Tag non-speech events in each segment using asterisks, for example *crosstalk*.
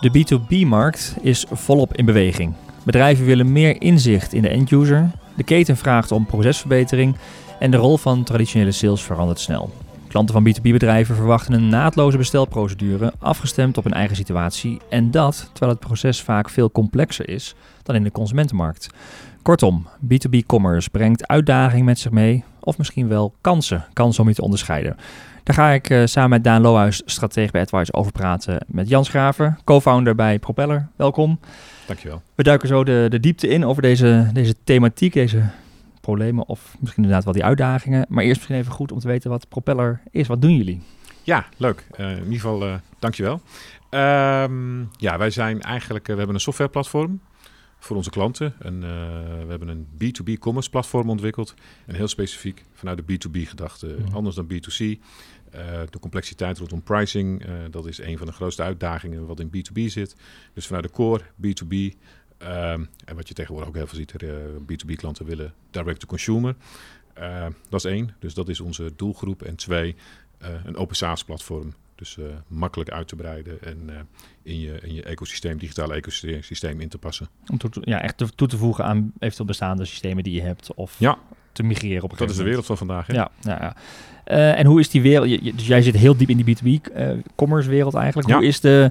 De B2B-markt is volop in beweging. Bedrijven willen meer inzicht in de end-user, de keten vraagt om procesverbetering en de rol van traditionele sales verandert snel. Klanten van B2B-bedrijven verwachten een naadloze bestelprocedure afgestemd op hun eigen situatie en dat terwijl het proces vaak veel complexer is dan in de consumentenmarkt. Kortom, B2B-commerce brengt uitdagingen met zich mee of misschien wel kansen, kansen om je te onderscheiden. Daar ga ik uh, samen met Daan Lohuis, stratege bij AdWise, over praten met Jans Graver, co-founder bij Propeller. Welkom. Dankjewel. We duiken zo de, de diepte in over deze, deze thematiek, deze problemen of misschien inderdaad wel die uitdagingen. Maar eerst misschien even goed om te weten wat Propeller is. Wat doen jullie? Ja, leuk. Uh, in ieder geval, uh, dankjewel. Um, ja, wij zijn eigenlijk, we hebben een softwareplatform voor onze klanten. En, we hebben een B2B commerce platform ontwikkeld. En heel specifiek vanuit de B2B gedachte. Mm. Anders dan B2C. Uh, de complexiteit rondom pricing, uh, dat is een van de grootste uitdagingen wat in B2B zit. Dus vanuit de core B2B. Um, en wat je tegenwoordig ook heel veel ziet, B2B-klanten willen direct-to-consumer. Uh, dat is één, dus dat is onze doelgroep. En twee, een open SaaS-platform. Dus uh, makkelijk uit te breiden en uh, in, je, in je ecosysteem, digitale ecosysteem in te passen. Om toe, ja, echt toe te voegen aan eventueel bestaande systemen die je hebt of ja. te migreren op een Dat is de wereld van vandaag. Hè? Ja, ja, ja. Uh, en hoe is die wereld? Dus jij zit heel diep in die B2B-commerce wereld eigenlijk. Ja. Hoe is de,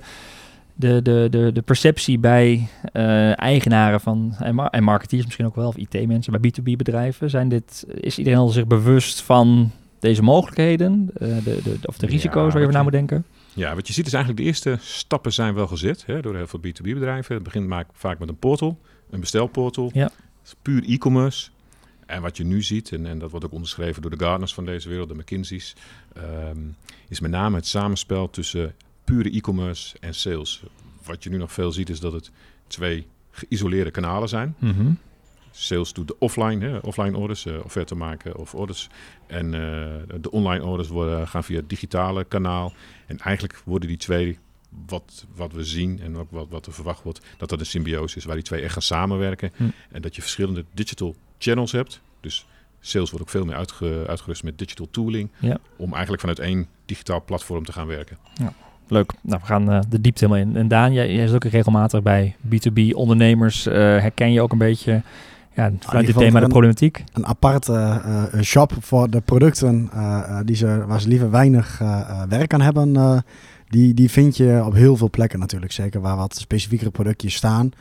de, de, de, de perceptie bij eigenaren van en, mar en marketeers misschien ook wel, of IT-mensen bij B2B-bedrijven? Zijn dit, is iedereen al zich bewust van deze mogelijkheden, uh, de, de, of de risico's ja, waar je over na moet denken? Ja, wat je ziet is eigenlijk de eerste stappen zijn wel gezet hè, door heel veel B2B-bedrijven. Het begint vaak met een portal, een bestelportal. Ja. puur e-commerce. En wat je nu ziet, en, en, dat wordt ook onderschreven door de Gartners van deze wereld, de McKinsey's, um, is met name het samenspel tussen pure e-commerce en sales. Wat je nu nog veel ziet is dat het twee geïsoleerde kanalen zijn. Mm -hmm. Sales doet de offline, hè, offline orders, uh, offerte maken of orders. En uh, de online orders worden, gaan via het digitale kanaal. En eigenlijk worden die twee, wat, wat we zien en ook wat, wat er verwacht wordt, dat dat een symbiose is waar die twee echt gaan samenwerken. Hm. En dat je verschillende digital channels hebt. Dus sales wordt ook veel meer uitge, uitgerust met digital tooling. Ja. Om eigenlijk vanuit één digitaal platform te gaan werken. Ja. Leuk. Nou, we gaan uh, de diepte helemaal in. En Daan, jij, jij is ook regelmatig bij B2B ondernemers. Uh, herken je ook een beetje ja, vanuit dit thema de problematiek? Een aparte uh, shop voor de producten uh, die ze, waar ze liever weinig werk aan hebben. die, die vind je op heel veel plekken natuurlijk. Zeker waar wat specifiekere productjes staan.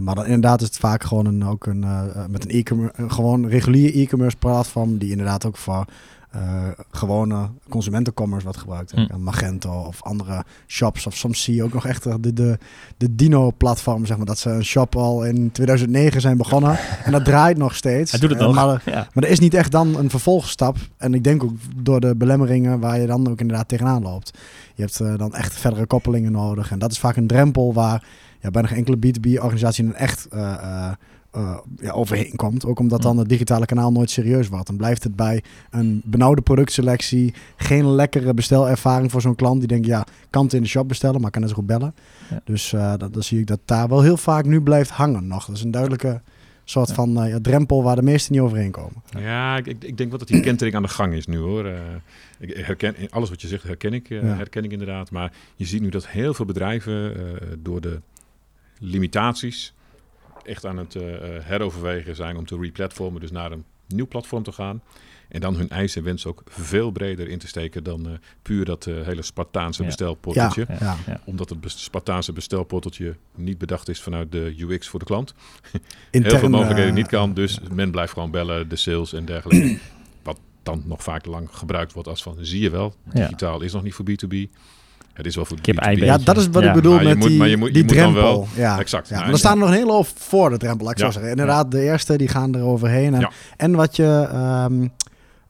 maar dan inderdaad is het vaak gewoon een, ook een, met een e-commerce, gewoon regulier e-commerce platform. Die inderdaad ook voor uh, gewone consumentencommerce wat gebruikt. Hm. Magento of andere shops. Of soms zie je ook nog echt de, de, de Dino-platform, zeg maar. Dat ze een shop al in 2009 zijn begonnen. en dat draait nog steeds. Hij doet het nog. Maar, ja. maar er is niet echt dan een vervolgstap. En ik denk ook door de belemmeringen waar je dan ook inderdaad tegenaan loopt. Je hebt uh, dan echt verdere koppelingen nodig. En dat is vaak een drempel waar ja, bijna geen enkele B2B-organisatie een echt... Uh, uh, ja, overheen komt. Ook omdat dan het digitale kanaal nooit serieus wordt. Dan blijft het bij een benauwde productselectie. Geen lekkere bestelervaring voor zo'n klant. Die denkt, ja, kan het in de shop bestellen, maar kan het goed bellen. Ja. Dus uh, dat, dan zie ik dat daar wel heel vaak nu blijft hangen nog. Dat is een duidelijke soort Ja. van uh, ja, drempel waar de meesten niet overheen komen. Ja, ik, ik, ik denk wel dat die kentering aan de gang is nu hoor. Uh, ik herken, alles wat je zegt herken ik, uh, Ja. herken ik inderdaad. Maar je ziet nu dat heel veel bedrijven uh, door de limitaties echt aan het uh, heroverwegen zijn om te replatformen, dus naar een nieuw platform te gaan. En dan hun eisen en wens ook veel breder in te steken dan uh, puur dat uh, hele Spartaanse Ja. Omdat het Spartaanse bestelporteltje niet bedacht is vanuit de UX voor de klant. Intern, *laughs* Heel veel mogelijkheden eh, niet kan, dus men blijft gewoon bellen, de sales en dergelijke. *clears throat* Wat dan nog vaak lang gebruikt wordt als van, zie je wel, digitaal is nog niet voor B2B. Het is wel voor Kip, B2B. ei, Ja, dat is wat Ja. ik bedoel Maar je met moet- die, maar je moet- je die moet dan drempel. wel- ja, Exact. Ja, Nou, maar er staan er nog een hele hoop voor de drempel, laat ik Ja. zo zeggen. Inderdaad, de eerste die gaan er overheen. En, Ja. en wat je... ehm,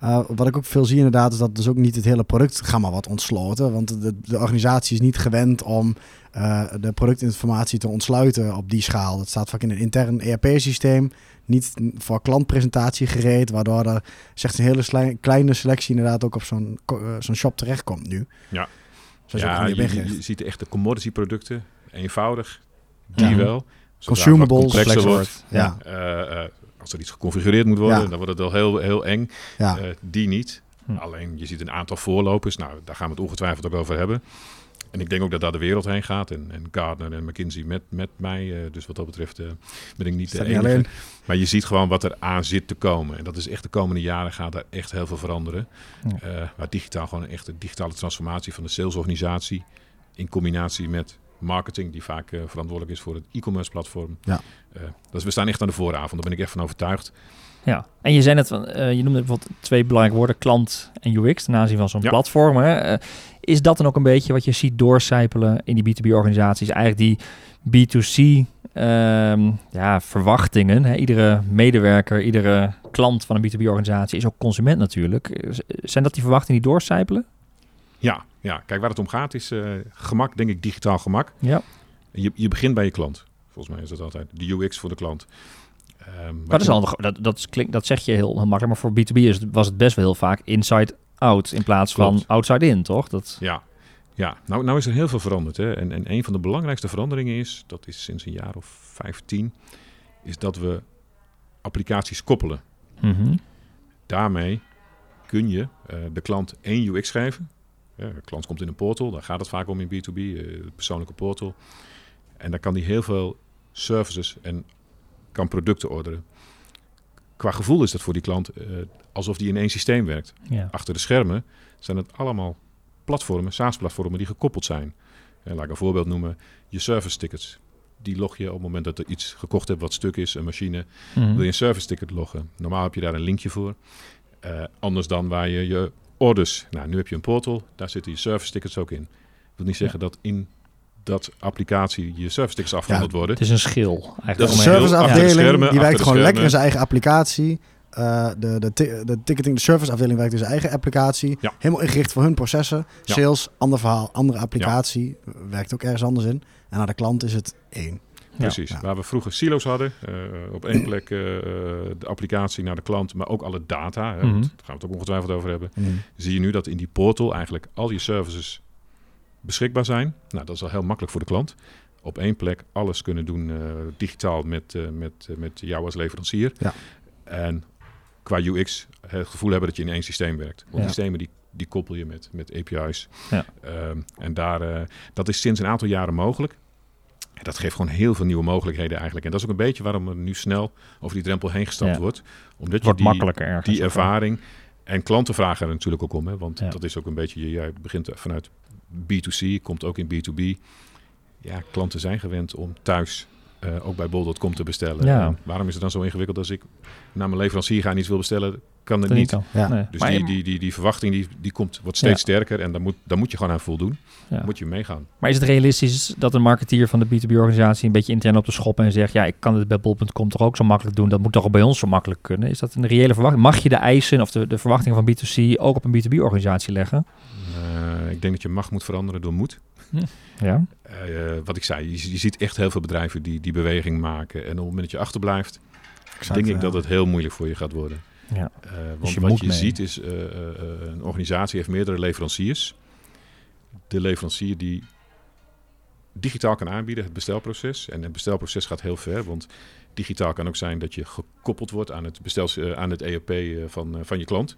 eh, wat ik ook veel zie inderdaad, is dat dus ook niet het hele productgamma wordt ontsloten. Want de, de organisatie is niet gewend om eh, de productinformatie te ontsluiten op die schaal. Dat staat vaak in een intern ERP-systeem. Niet voor klantpresentatie gereed, waardoor er zegt een hele kleine selectie inderdaad ook op zo'n eh, zo'n shop terechtkomt nu. Ja. Ja, je, ziet de echte commodity producten, eenvoudig, die Ja. wel. Zodra Consumables, complexer complex wordt, Ja, eh, eh, als er iets geconfigureerd moet worden, dan wordt het wel heel, heel eng. Eh, die niet. Hm. Alleen je ziet een aantal voorlopers, nou daar gaan we het ongetwijfeld ook over hebben. En ik denk ook dat daar de wereld heen gaat. En, en Gardner en McKinsey met, met mij. eh, dus wat dat betreft eh, ben ik niet de Staat enige. alleen. Maar je ziet gewoon wat er aan zit te komen. En dat is echt de komende jaren gaat er echt heel veel veranderen. Ja. Eh, waar digitaal gewoon echt de digitale transformatie van de salesorganisatie. In combinatie met marketing, die vaak eh, verantwoordelijk is voor het e-commerce platform. Ja. Eh, dus we staan echt aan de vooravond. Daar ben ik echt van overtuigd. Ja, en je zei net, van, eh, je noemde bijvoorbeeld twee belangrijke woorden, klant en UX, ten aanzien van zo'n Ja. platform. Hè. Eh, is dat dan ook een beetje wat je ziet doorcijpelen in die B2B-organisaties? Eigenlijk die B2C ehm, ja, verwachtingen. Hè. Iedere medewerker, iedere klant van een B2B-organisatie is ook consument natuurlijk. Zijn dat die verwachtingen die doorcijpelen? Ja, ja, kijk waar het om gaat is eh, gemak, denk ik, digitaal gemak. Ja. Je, je begint bij je klant. Volgens mij is dat altijd de UX voor de klant. Ehm, Maar dat, is al, dat, dat, klinkt, dat zeg je heel, makkelijk. Maar voor B2B is was het best wel heel vaak inside out in plaats van Klopt. outside in, toch? Dat, Ja, ja. Nou, nou is er heel veel veranderd. Hè? En, en een van de belangrijkste veranderingen is, dat is sinds een jaar of 15, is dat we applicaties koppelen. Mhm. Daarmee kun je eh, de klant één UX geven. Ja, de klant komt in een portal, daar gaat het vaak om in B2B, eh, persoonlijke portal. En dan kan die heel veel services en kan producten orderen. Qua gevoel is dat voor die klant eh, alsof die in één systeem werkt. ja. Achter de schermen zijn het allemaal platformen, SaaS-platformen die gekoppeld zijn. En laat ik een voorbeeld noemen, je service tickets. Die log je op het moment dat er iets gekocht hebt wat stuk is, een machine, Mhm. wil je een service ticket loggen. Normaal heb je daar een linkje voor. Eh, anders dan waar je je orders... Nou, nu heb je een portal, daar zitten je service tickets ook in. Dat wil niet zeggen dat in dat applicatie je service tickets afgehandeld worden. Het is een schil. Eigenlijk De serviceafdeling die werkt gewoon lekker in zijn eigen applicatie. Eh, de, de, de ticketing, de serviceafdeling werkt in zijn eigen applicatie. Ja. Helemaal ingericht voor hun processen. Ja. Sales, ander verhaal, andere applicatie. Werkt ook ergens anders in. En naar de klant is het één. Precies. Ja. Waar we vroeger silo's hadden, eh, op één plek eh, de applicatie naar de klant, maar ook alle data, hè, Mhm. daar gaan we het ook ongetwijfeld over hebben. Mm. Zie je nu dat in die portal eigenlijk al je services beschikbaar zijn. Nou, dat is al heel makkelijk voor de klant. Op één plek alles kunnen doen eh, digitaal met, eh, met, eh, met jou als leverancier. Ja. En qua UX het gevoel hebben dat je in één systeem werkt. Want Ja. systemen die, die koppel je met, met API's. Ja. Ehm, en daar, dat is sinds een aantal jaren mogelijk. En Dat geeft gewoon heel veel nieuwe mogelijkheden eigenlijk. En dat is ook een beetje waarom er nu snel over die drempel heen gestapt Ja. wordt. Omdat Het je wordt die, ergens. die ervaring. En klanten vragen er natuurlijk ook om. Hè, want Ja. dat is ook een beetje, je- jij begint vanuit B2C, komt ook in B2B. Ja, klanten zijn gewend om thuis eh, ook bij bol.com te bestellen. Ja. En waarom is het dan zo ingewikkeld als ik naar mijn leverancier ga en iets wil bestellen, kan het Dat niet. kan. Ja. Nee. Dus Maar- die, die, die, die verwachting die, die komt, wordt steeds Ja. sterker en daar moet, daar moet je gewoon aan voldoen. Ja. Moet je meegaan. Maar is het realistisch dat een marketeer van de B2B-organisatie een beetje intern op de schop en zegt: Ja, ik kan het bij bol.com toch ook zo makkelijk doen, dat moet toch ook bij ons zo makkelijk kunnen? Is dat een reële verwachting? Mag je de eisen of de, de verwachtingen van B2C ook op een B2B-organisatie leggen? Eh, ik denk dat je macht moet veranderen door moed. Ja. Eh, wat ik zei, je, je ziet echt heel veel bedrijven die die beweging maken. En op het moment dat je achterblijft, Exact, denk ik dat het heel moeilijk voor je gaat worden. Ja. Eh, Dus want je wat je mee. ziet is, eh, eh, eh, een organisatie heeft meerdere leveranciers. De leverancier die digitaal kan aanbieden, het bestelproces. En het bestelproces gaat heel ver, want digitaal kan ook zijn dat je gekoppeld wordt aan het, bestel, eh, aan het ERP eh, van, eh, van je klant.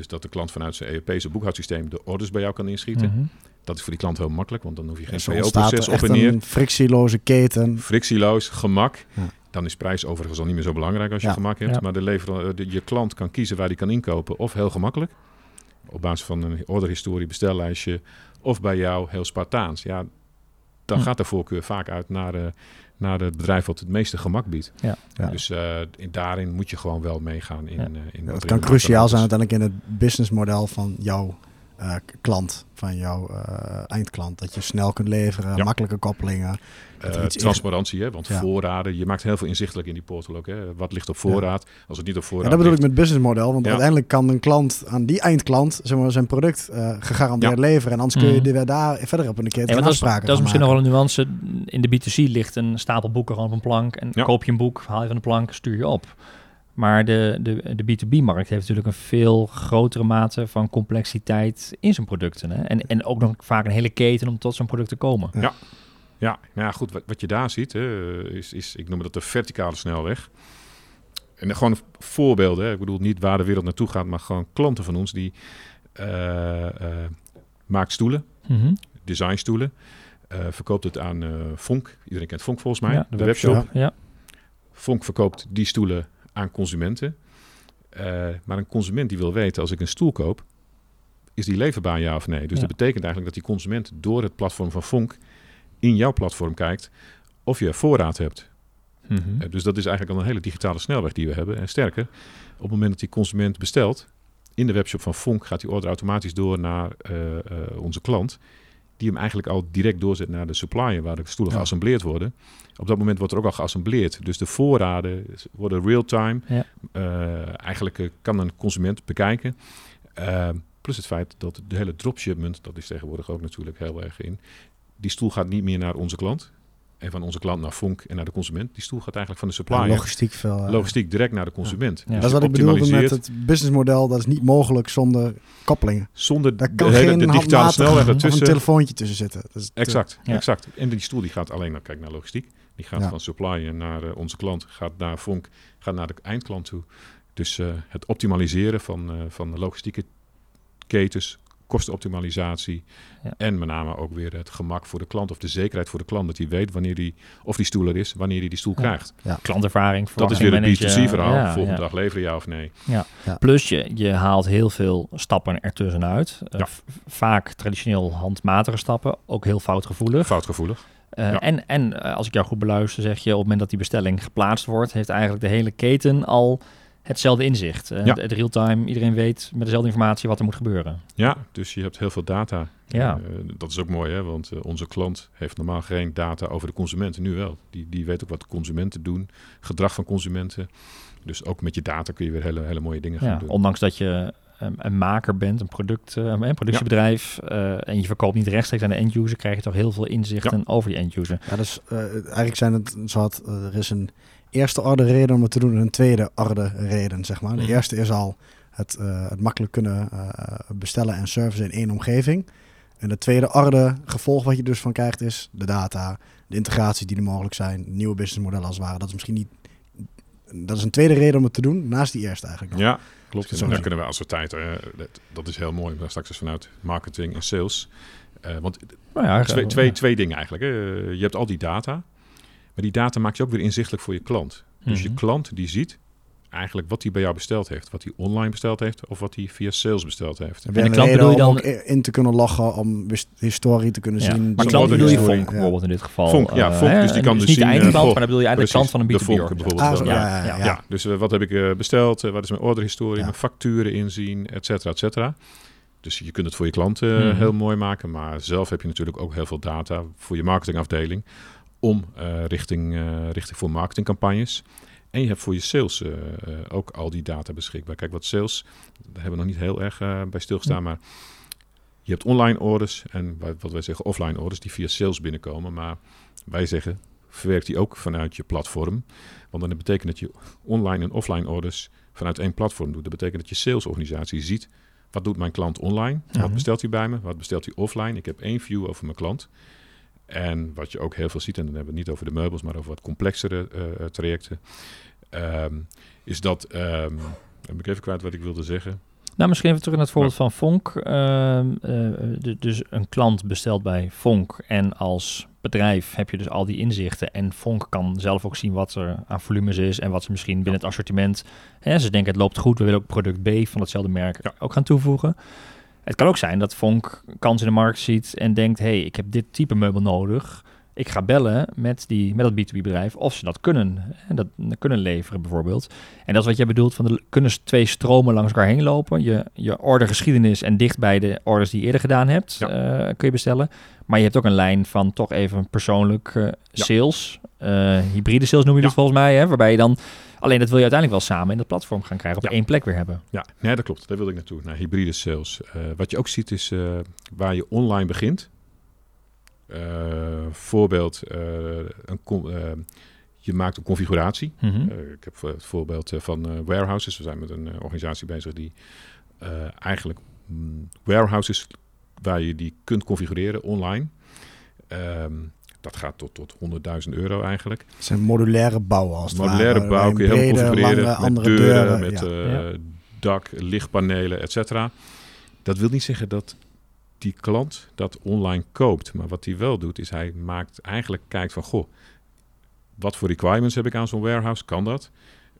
Dus dat de klant vanuit zijn ERP, zijn boekhoudsysteem, de orders bij jou kan inschieten. Mhm. Dat is voor die klant heel makkelijk, want dan hoef je geen PO-proces er op en neer. een frictieloze keten. Frictieloos, gemak. Ja. Dan is prijs overigens al niet meer zo belangrijk als je Ja. gemak hebt. Ja. Maar de lever, eh, de- je klant kan kiezen waar hij kan inkopen. Of heel gemakkelijk. Op basis van een orderhistorie, bestellijstje. Of bij jou heel Spartaans. Ja, dan Hm. gaat de voorkeur vaak uit naar, eh, naar het bedrijf wat het meeste gemak biedt. Ja. Ja. Dus in, daarin moet je gewoon wel meegaan. In, Ja. eh, in in kan cruciaal zijn uiteindelijk in het businessmodel van jouw eh, klant, van jouw eh, eindklant. Dat je snel kunt leveren, Ja. makkelijke koppelingen. Eh, in- transparantie, hè? want Ja. voorraden, je maakt heel veel inzichtelijk in die portal ook. Hè? Wat ligt op voorraad? Als het niet op Ja, voorraad dat bedoel ik met businessmodel. Want Ja. uiteindelijk kan een klant aan die eindklant zeg maar, zijn product eh, gegarandeerd Ja. leveren. En anders kun je Mhm. daar verder op een keer Ja, maar dat is, dat is misschien nog wel een nuance. In de B2C ligt een stapel boeken gewoon op een plank. En Ja. koop je een boek, haal je van de plank, stuur je op. Maar de, de, de B2B-markt heeft natuurlijk een veel grotere mate van complexiteit in zijn producten. Hè? En, en ook nog vaak een hele keten om tot zo'n product te komen. Ja, nou ja, goed. Wat, wat je daar ziet, hè, is, is, ik noem dat de verticale snelweg. En dan gewoon voorbeelden. Hè. Ik bedoel niet waar de wereld naartoe gaat, maar gewoon klanten van ons die eh, eh, maakt stoelen. Mhm. designstoelen. Eh, verkoopt het aan uh, Vonk. Iedereen kent Vonk volgens mij, Ja, de, webshop. Ja. Vonk verkoopt die stoelen aan consumenten. Eh, maar een consument die wil weten, als ik een stoel koop, is die leverbaar ja of nee? Dus Ja. dat betekent eigenlijk dat die consument door het platform van Vonk in jouw platform kijkt of je voorraad hebt. Mhm. Eh, Dus dat is eigenlijk al een hele digitale snelweg die we hebben. En sterker, op het moment dat die consument bestelt, in de webshop van Vonk gaat die order automatisch door naar eh, onze klant. Die hem eigenlijk al direct doorzet naar de supplier waar de stoelen Ja. geassembleerd worden. Op dat moment wordt er ook al geassembleerd. Dus de voorraden worden real-time. Ja. Eh, eigenlijk eh, kan een consument bekijken. Eh, plus het feit dat de hele dropshipment, dat is tegenwoordig ook natuurlijk heel erg in. Die stoel gaat niet meer naar onze klant. En van onze klant naar Vonk en naar de consument. Die stoel gaat eigenlijk van de supplier. Ja, logistiek veel. eh, Logistiek direct naar de consument. Ja. Dus Dat is wat ik bedoelde met het businessmodel. Dat is niet mogelijk zonder koppelingen. Zonder Daar de, kan hele, geen de digitale of een ertussen. telefoontje tussen zitten. Dat is te- Exact, Ja. exact. En die stoel die gaat alleen naar, kijk naar logistiek. Die gaat Ja. van supplier naar eh, onze klant, gaat naar Vonk, gaat naar de eindklant toe. Dus eh, het optimaliseren van, eh, van de logistieke ketens, kostenoptimalisatie Ja. en met name ook weer het gemak voor de klant of de zekerheid voor de klant dat hij weet wanneer die of die stoel er is, wanneer hij die stoel Ja. krijgt. Klantervaring. Dat is weer het verwachtingen B2C-verhaal. managen. Ja, Volgende ja. dag leveren ja of nee. Plus je, je haalt heel veel stappen ertussenuit. Uh, Ja. v- vaak traditioneel handmatige stappen, ook heel foutgevoelig. Foutgevoelig. Uh, Ja. En, en uh, als ik jou goed beluister, zeg je op het moment dat die bestelling geplaatst wordt, heeft eigenlijk de hele keten al hetzelfde inzicht. Uh, Ja. Het real-time, iedereen weet met dezelfde informatie wat er moet gebeuren. Ja, dus je hebt heel veel data. Ja. Eh, dat is ook mooi, hè? want eh, onze klant heeft normaal geen data over de consumenten. Nu wel. Die, die weet ook wat consumenten doen, gedrag van consumenten. Dus ook met je data kun je weer hele, hele mooie dingen gaan Ja, doen. ondanks dat je um, een maker bent, een, product, een productiebedrijf uh, en je verkoopt niet rechtstreeks aan de end-user, krijg je toch heel veel inzichten Ja. over die end-user. Ja, dus uh, eigenlijk zijn het zo had, uh, er is een eerste orde reden om het te doen en een tweede orde reden, zeg maar. De Mhm. eerste is al het, uh, het makkelijk kunnen uh, bestellen en servicen in één omgeving. En de tweede orde gevolg wat je dus van krijgt is de data, de integraties die er mogelijk zijn, nieuwe businessmodellen als het ware. Dat is misschien niet... Dat is een tweede reden om het te doen, naast die eerste eigenlijk nog. Ja, klopt. Zo En daar zien. kunnen we als we tijd, uh, dat, dat is heel mooi, maar straks is vanuit marketing en sales. Uh, want nou ja, twee, twee, twee dingen eigenlijk. Hè. Je hebt al die data, maar die data maakt je ook weer inzichtelijk voor je klant. Dus Mhm. je klant die ziet eigenlijk wat hij bij jou besteld heeft. Wat hij online besteld heeft of wat hij via sales besteld heeft. En de de klant bedoel je om dan- ook in te kunnen loggen, om historie te kunnen Ja. zien. Maar klant bedoel je Vonk Ja. bijvoorbeeld in dit geval. Vonk, ja, eh, Vonk, dus die kan dus niet de zien, eh, eindklant, goh, maar dan bedoel je eigenlijk de klant van een de B2B Vonk organisatie. bijvoorbeeld. Ah, ja, ja, ja. Ja, dus eh, wat heb ik eh, besteld? Eh, wat is mijn orderhistorie? Ja. Mijn facturen inzien, et cetera, et cetera. Dus je kunt het voor je klant eh, Mhm. heel mooi maken. Maar zelf heb je natuurlijk ook heel veel data voor je marketingafdeling. Om eh, richting, eh, richting voor marketingcampagnes. En je hebt voor je sales eh, ook al die data beschikbaar. Kijk, wat sales, daar hebben we nog niet heel erg bij stilgestaan. Maar je hebt online orders en wa- wat wij zeggen offline orders die via sales binnenkomen. Maar wij zeggen, verwerkt die ook vanuit je platform. Want dan betekent dat je online en offline orders vanuit één platform doet. Dat betekent dat je salesorganisatie ziet, wat doet mijn klant online? Ja. Wat bestelt hij bij me? Wat bestelt hij offline? Ik heb één view over mijn klant. En wat je ook heel veel ziet, en dan hebben we het niet over de meubels, maar over wat complexere eh, trajecten, ehm, is dat, ehm, heb ik even kwijt wat ik wilde zeggen. Nou, misschien even terug naar het voorbeeld van Vonk. Ehm, eh, dus een klant bestelt bij Vonk en als bedrijf heb je dus al die inzichten. En Vonk kan zelf ook zien wat er aan volumes is en wat ze misschien binnen het assortiment... Hè, ze denken het loopt goed, we willen ook product B van hetzelfde merk Ja. ook gaan toevoegen. Het kan ook zijn dat Vonk kans in de markt ziet en denkt... hey, ik heb dit type meubel nodig. Ik ga bellen met, die, met dat B2B-bedrijf of ze dat kunnen, hè, dat kunnen leveren bijvoorbeeld. En dat is wat jij bedoelt, van de, kunnen twee stromen langs elkaar heen lopen. Je, je ordergeschiedenis en dicht bij de orders die je eerder gedaan hebt, Ja. eh, kun je bestellen. Maar je hebt ook een lijn van toch even persoonlijk eh, Ja. sales. Eh, hybride sales noem je Ja. dat volgens mij, hè, waarbij je dan... Alleen dat wil je uiteindelijk wel samen in dat platform gaan krijgen, op Ja. één plek weer hebben. Ja, nee, dat klopt. Daar wilde ik naartoe. Naar hybride sales. Wat je ook ziet is waar je online begint. Eh, voorbeeld, eh, een eh, je maakt een configuratie. Mhm. Eh, ik heb het voorbeeld van eh, warehouses. We zijn met een organisatie bezig die eh, eigenlijk mm, warehouses waar je die kunt configureren online. Ehm, dat gaat tot, tot 100.000 euro eigenlijk. Het zijn modulaire bouwen als het Modulaire ware, bouw kun je helemaal configureren lange, met andere deuren, deuren. met ja. eh, dak, lichtpanelen, et cetera. Dat wil niet zeggen dat die klant dat online koopt. Maar wat hij wel doet, is hij maakt eigenlijk kijkt van goh, wat voor requirements heb ik aan zo'n warehouse? Kan dat?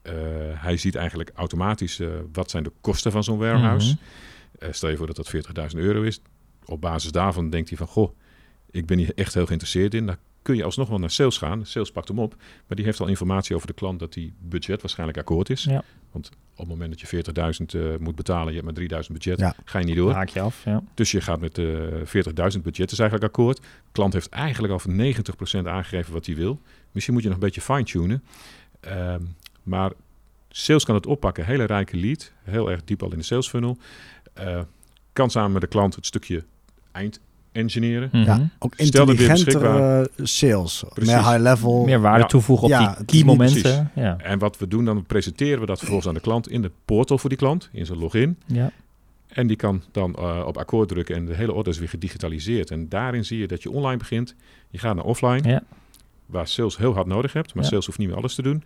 Uh, hij ziet eigenlijk automatisch uh, wat zijn de kosten van zo'n warehouse. Mhm. Uh, stel je voor dat dat 40.000 euro is. Op basis daarvan denkt hij van goh, ik ben hier echt heel geïnteresseerd in. Dan kun je alsnog wel naar sales gaan. Sales pakt hem op, maar die heeft al informatie over de klant dat die budget waarschijnlijk akkoord is. Ja. Want op het moment dat je 40.000 uh, moet betalen, je hebt maar 3000 budget, Ja. ga je niet door. Haak je af, ja. Dus je gaat met de 40.000 budget is eigenlijk akkoord. De klant heeft eigenlijk al voor 90% aangegeven wat hij wil. Misschien moet je nog een beetje fine-tunen. Ehm, maar sales kan het oppakken. Hele rijke lead. Heel erg diep al in de sales funnel. Eh, kan samen met de klant het stukje eind engineeren. Mhm. Ja, ook intelligentere sales. Precies. Meer high level. Meer waarde Ja. toevoegen op Ja, die key momenten. Ja. En wat we doen, dan presenteren we dat vervolgens aan de klant in de portal voor die klant, in zijn login. Ja. En die kan dan eh, op akkoord drukken en de hele order is weer gedigitaliseerd. En daarin zie je dat je online begint. Je gaat naar offline, Ja. waar sales heel hard nodig hebt. Maar Ja. sales hoeft niet meer alles te doen.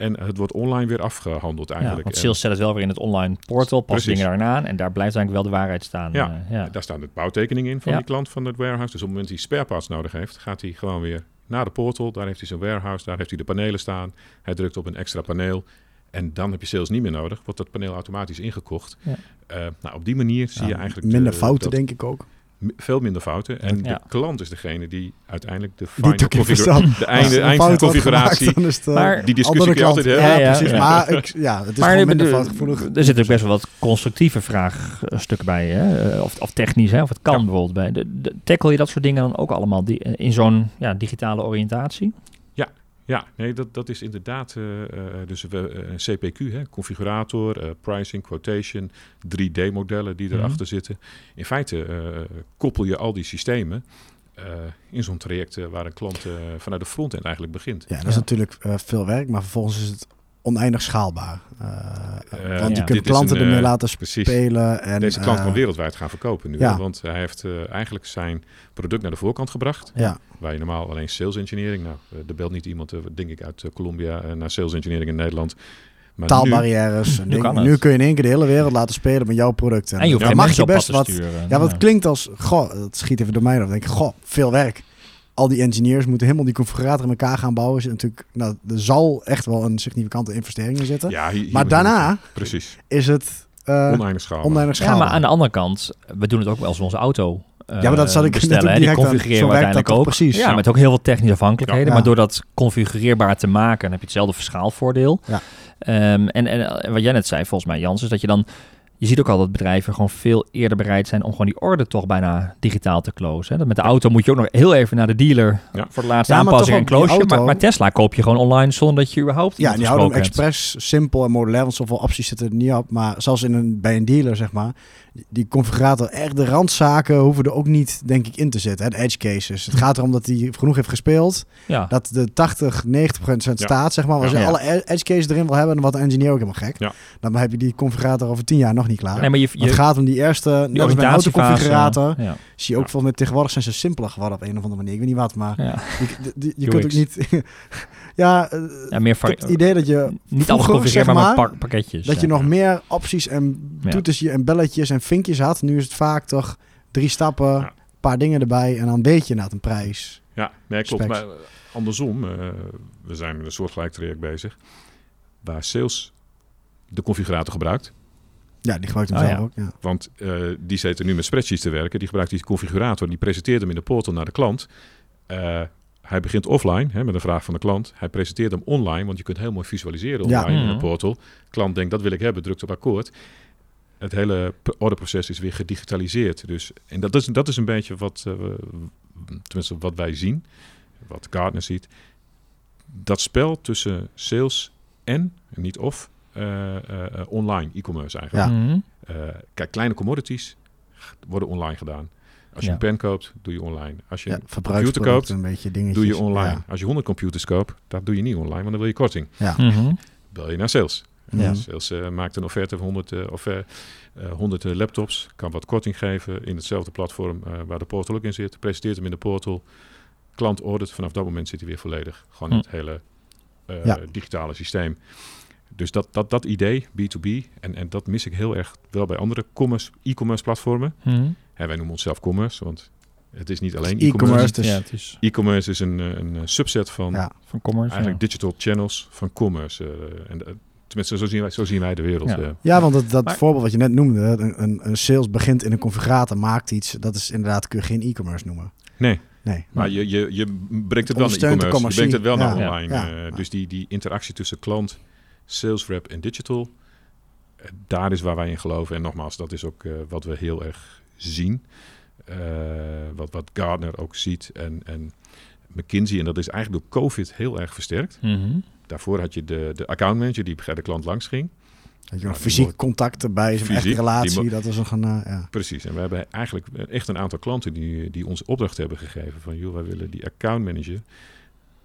En het wordt online weer afgehandeld Ja, eigenlijk. want En sales zet het wel weer in het online portal, past Precies. dingen daarna aan en daar blijft eigenlijk wel de waarheid staan. Ja. Eh, ja. Daar staan de bouwtekeningen in van Ja. die klant van het warehouse. Dus op het moment dat hij spare parts nodig heeft, gaat hij gewoon weer naar de portal. Daar heeft hij zijn warehouse, daar heeft hij de panelen staan. Hij drukt op een extra paneel. En dan heb je sales niet meer nodig, wordt dat paneel automatisch ingekocht. Ja. Eh, nou, op die manier zie je Ja, eigenlijk... minder de- fouten, dat- denk ik ook. Veel minder fouten. En Ja. de klant is degene die uiteindelijk de *laughs* Die final took in configura- verstand. de einde, een fout wordt eindconfiguratie. gemaakt, dan is het, eh, Maar- Die discussie je altijd hebben. Ja, precies. ja. Maar ik, ja, het is maar gewoon er- minder er- foutgevoelig. Er zitten ook best wel wat constructieve vraagstukken bij, hè? Eh, Of, of technisch, hè? of het kan Ja. bijvoorbeeld bij. De, de- tackle je dat soort dingen dan ook allemaal die, eh, in zo'n ja, digitale oriëntatie? Ja, nee, dat, dat is inderdaad eh, eh, dus we, eh, een CPQ, hè, configurator, eh, pricing, quotation, 3D-modellen die Mhm. erachter zitten. In feite eh, koppel je al die systemen eh, in zo'n traject eh, waar een klant eh, vanuit de frontend eigenlijk begint. Ja, dat is Ja. natuurlijk eh, veel werk, maar vervolgens is het oneindig schaalbaar. Eh, Eh, want ja. je kunt klanten een, ermee eh, laten Precies. spelen. En, Deze klant kan wereldwijd gaan verkopen nu. ja. hè, Want hij heeft eh, eigenlijk zijn product naar de voorkant gebracht. Ja, Waar je normaal alleen sales engineering. Nou, er belt niet iemand, denk ik, uit Colombia naar sales engineering in Nederland. Maar nu- taalbarrières. en *laughs* nu nu kun je in één keer de hele wereld laten spelen met jouw product. En je hoeft dan geen mag je best wat. sturen. Ja, wat klinkt als, goh, dat schiet even door mij af. Dan denk ik, goh, veel werk. Al die engineers moeten helemaal die configurator in elkaar gaan bouwen. Is natuurlijk, nou, er zal echt wel een significante investering in zitten. Ja, hier- hier maar daarna. Precies. is het eh Oneindig schaalbaar. oneindig Ja, maar aan de andere kant, we doen het ook wel als we onze auto eh, Ja, maar dat zat ik net bestellen. Die direct aan. configureren we uiteindelijk ook. precies? Ja, Ja. met ook heel veel technische afhankelijkheden. Ja. Maar door dat configureerbaar te maken, dan heb je hetzelfde verschaalvoordeel. Ja. Ehm, en, en eh, wat jij net zei, volgens mij Jans, is dat je dan... Je ziet ook al dat bedrijven gewoon veel eerder bereid zijn om gewoon die order toch bijna digitaal te closen. Hè. Dat met de auto moet je ook nog heel even naar de dealer Ja. voor de laatste Ja, maar aanpassing en close. Maar, maar Tesla koop je gewoon online zonder dat je überhaupt Ja, die houden expres simpel en modulair, want zoveel opties zitten er niet op. Maar zelfs in een, bij een dealer, zeg maar, die configurator, echt de randzaken hoeven er ook niet, denk ik, in te zitten. hè, De edge cases. Het *laughs* gaat erom dat hij genoeg heeft gespeeld, Ja. dat de 80, 90 procent staat, zeg maar. Als je Ja. alle e- edge cases erin wil hebben, dan wordt de engineer ook helemaal gek. Ja. Dan heb je die configurator over 10 jaar nog niet klaar. Nee, maar je, het gaat om die eerste, die autoconfigurator, Ja. zie je ook volgens mij tegenwoordig zijn ze simpeler geworden op een of andere manier. Ik weet niet wat, maar Ja. je, die- die- je *laughs* kunt ook niet... *laughs* ja, eh, ja, meer het idee dat je Niet alles zeg maar, maar, pak- pakketjes. dat je nog meer opties en Ja. toetertjes en belletjes en vinkjes had. Nu is het vaak toch drie stappen, een Ja. paar dingen erbij en dan weet je na een prijs. Ja, nee, klopt. Specs. Maar andersom, eh, we zijn met een soortgelijk traject bezig. Waar sales de configurator gebruikt. Ja, die gebruikt hem Oh, zelf ja. ook. Ja. Want eh, die zitten nu met spreadsheets te werken. Die gebruikt die configurator. Die presenteert hem in de portal naar de klant. Eh, hij begint offline hè, met een vraag van de klant. Hij presenteert hem online. Want je kunt heel mooi visualiseren Ja. online in Mhm. de portal. Klant denkt dat wil ik hebben, drukt op akkoord. Het hele orderproces is weer gedigitaliseerd. Dus, en dat is, dat is een beetje wat, eh, we- tenminste wat wij zien. Wat Gartner ziet. Dat spel tussen sales en, niet of, eh, eh, eh, online e-commerce eigenlijk. Ja. Mhm. Eh, kijk, kleine commodities worden online gedaan. Als je Ja. een pen koopt, doe je online. Als je Ja, een computer koopt, een beetje dingetjes. doe je online. Ja. Als je 100 computers koopt, dat doe je niet online, want dan wil je korting. Ja. Mhm. Bel je naar sales. Ja. Sales eh, maakt een offerte van 100, eh, of, eh, eh, 100 eh, laptops, kan wat korting geven in hetzelfde platform eh, waar de portal ook in zit. Presenteert hem in de portal. Klant ordert, vanaf dat moment zit hij weer volledig. Gewoon Hm. het hele eh, Ja. digitale systeem. Dus dat, dat, dat idee, B2B, en, en dat mis ik heel erg wel bij andere commerce, e-commerce platformen. Mhm. Hè, wij noemen onszelf commerce, want het is niet alleen Dus e-commerce. e-commerce, dus ja, het is E-commerce is een, een subset van Ja. van commerce. eigenlijk digital channels van commerce. eh, en, tenminste, zo zien, wij, zo zien wij de wereld. Ja. eh. Ja, want dat, dat Maar- voorbeeld wat je net noemde, een, een, sales begint in een configurator, maakt iets, dat is inderdaad, kun je geen e-commerce noemen. Nee, Nee. maar je, je, je brengt het wel naar e-commerce. Je brengt het wel naar online. Ja, ja. eh, dus die, die interactie tussen klant, sales rep en digital, eh, daar is waar wij in geloven. En nogmaals, dat is ook wat we heel erg zien. Eh, wat, wat Gardner ook ziet en, en McKinsey. En dat is eigenlijk door COVID heel erg versterkt. Mhm. Daarvoor had je de, de accountmanager die bij de klant langs ging. Dat je nog fysiek contact erbij een echte relatie, die dat is nog een, eh, ja. Precies. En we hebben eigenlijk echt een aantal klanten die, die ons opdracht hebben gegeven. Van joh, wij willen die accountmanager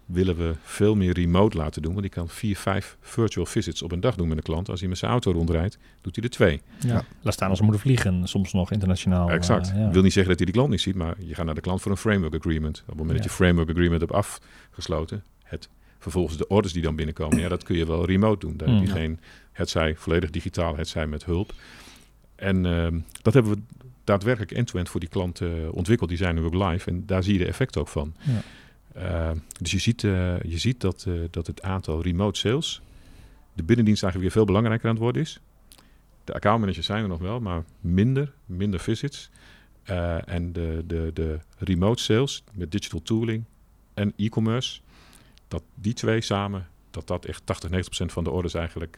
willen we veel meer remote laten doen. Want die kan vier, vijf virtual visits op een dag doen met een klant. Als hij met zijn auto rondrijdt, doet hij er twee. Ja. Laat staan als ze moeten vliegen, soms nog internationaal. exact. eh, ja. Wil niet zeggen dat hij die klant niet ziet, maar je gaat naar de klant voor een framework agreement. Op het moment dat je framework agreement hebt afgesloten, het, vervolgens de orders die dan binnenkomen, ja, dat kun je wel remote doen. Daar heb je Mm. geen, het zij volledig digitaal, het zij met hulp. En ehm, dat hebben we daadwerkelijk end-to-end voor die klant eh, ontwikkeld. Die zijn nu ook live en daar zie je de effect ook van. Ja. Uh, dus je ziet, uh, je ziet dat, uh, dat het aantal remote sales, de binnendienst eigenlijk weer veel belangrijker aan het worden is. De accountmanagers zijn er nog wel, maar minder, minder visits. En de, de, de remote sales met digital tooling en e-commerce, dat die twee samen, dat dat echt 80, 90 procent van de orders eigenlijk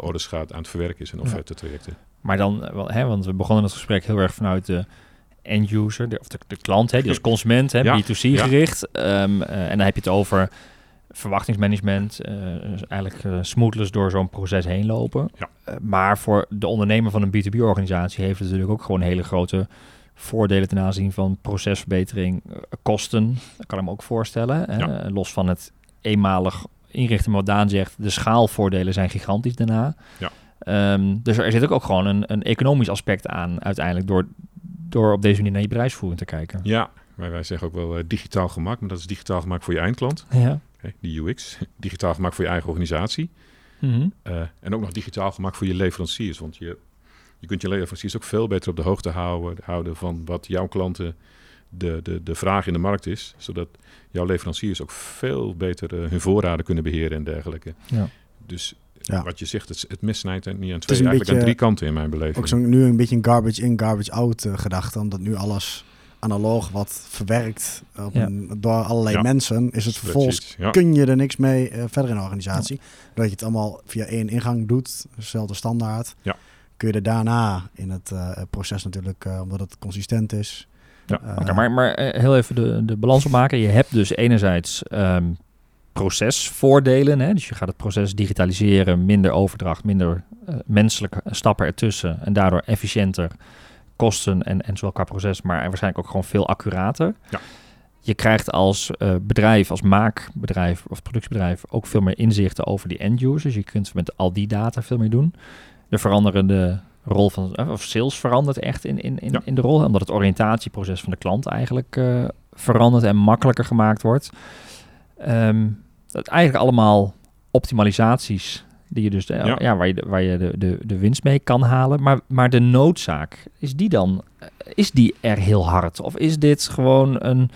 orders gaat aan het verwerken is en offerte trajecten. Maar dan, hè, want we begonnen het gesprek heel erg vanuit de end-user, of de, de, klant, hè, die als consument, hè, Ja, B2C gericht. Ja. Um, uh, en dan heb je het over verwachtingsmanagement, uh, eigenlijk uh, smoothless door zo'n proces heen lopen. Ja. Uh, maar voor de ondernemer van een B2B-organisatie heeft het natuurlijk ook gewoon hele grote voordelen ten aanzien van procesverbetering, kosten. Dat kan ik me ook voorstellen. Ja. Los van het eenmalig inrichten, maar wat Daan zegt, de schaalvoordelen zijn gigantisch daarna. Ja. Um, dus er zit ook gewoon een, een economisch aspect aan uiteindelijk door, door op deze manier naar je bedrijfsvoering te kijken. Ja, maar wij zeggen ook wel uh, digitaal gemak, maar dat is digitaal gemak voor je eindklant. Ja. Okay, die UX. *laughs* Digitaal gemak voor je eigen organisatie. Mm -hmm. uh, en ook nog digitaal gemak voor je leveranciers. Want je, je kunt je leveranciers ook veel beter op de hoogte houden, houden van wat jouw klanten de, de, de vraag in de markt is. Zodat jouw leveranciers ook veel beter uh, hun voorraden kunnen beheren en dergelijke. Ja. Dus Ja. wat je zegt, het, het mes snijdt er niet aan twee, een eigenlijk beetje- aan drie kanten in mijn beleving. Ook zo nu een beetje een garbage in, garbage out uh, gedachte. Omdat nu alles analoog wat verwerkt op Ja. een, door allerlei Ja. mensen. Is het vervolgens, ja. kun je er niks mee uh, verder in de organisatie. Dat je het allemaal via één ingang doet, dezelfde standaard. Ja. Kun je er daarna in het uh, proces natuurlijk, uh, omdat het consistent is. Ja. uh, Okay, maar, maar eh, heel even de, de balans opmaken. Je hebt dus enerzijds ehm, procesvoordelen. Hè? Dus je gaat het proces digitaliseren, minder overdracht, minder eh, menselijke stappen ertussen. En daardoor efficiënter kosten en, en zowel qua proces, maar waarschijnlijk ook gewoon veel accurater. Ja. Je krijgt als uh, bedrijf, als maakbedrijf of productiebedrijf ook veel meer inzichten over die end users. Je kunt met al die data veel meer doen. De veranderende rol van of sales verandert echt in, in, in, Ja. in de rol, omdat het oriëntatieproces van de klant eigenlijk uh, verandert en makkelijker gemaakt wordt. Um, dat eigenlijk allemaal optimalisaties die je dus de, ja. Ja. waar je, de, waar je de, de, de winst mee kan halen. Maar, maar de noodzaak, is die dan is die er heel hard? Of is dit gewoon een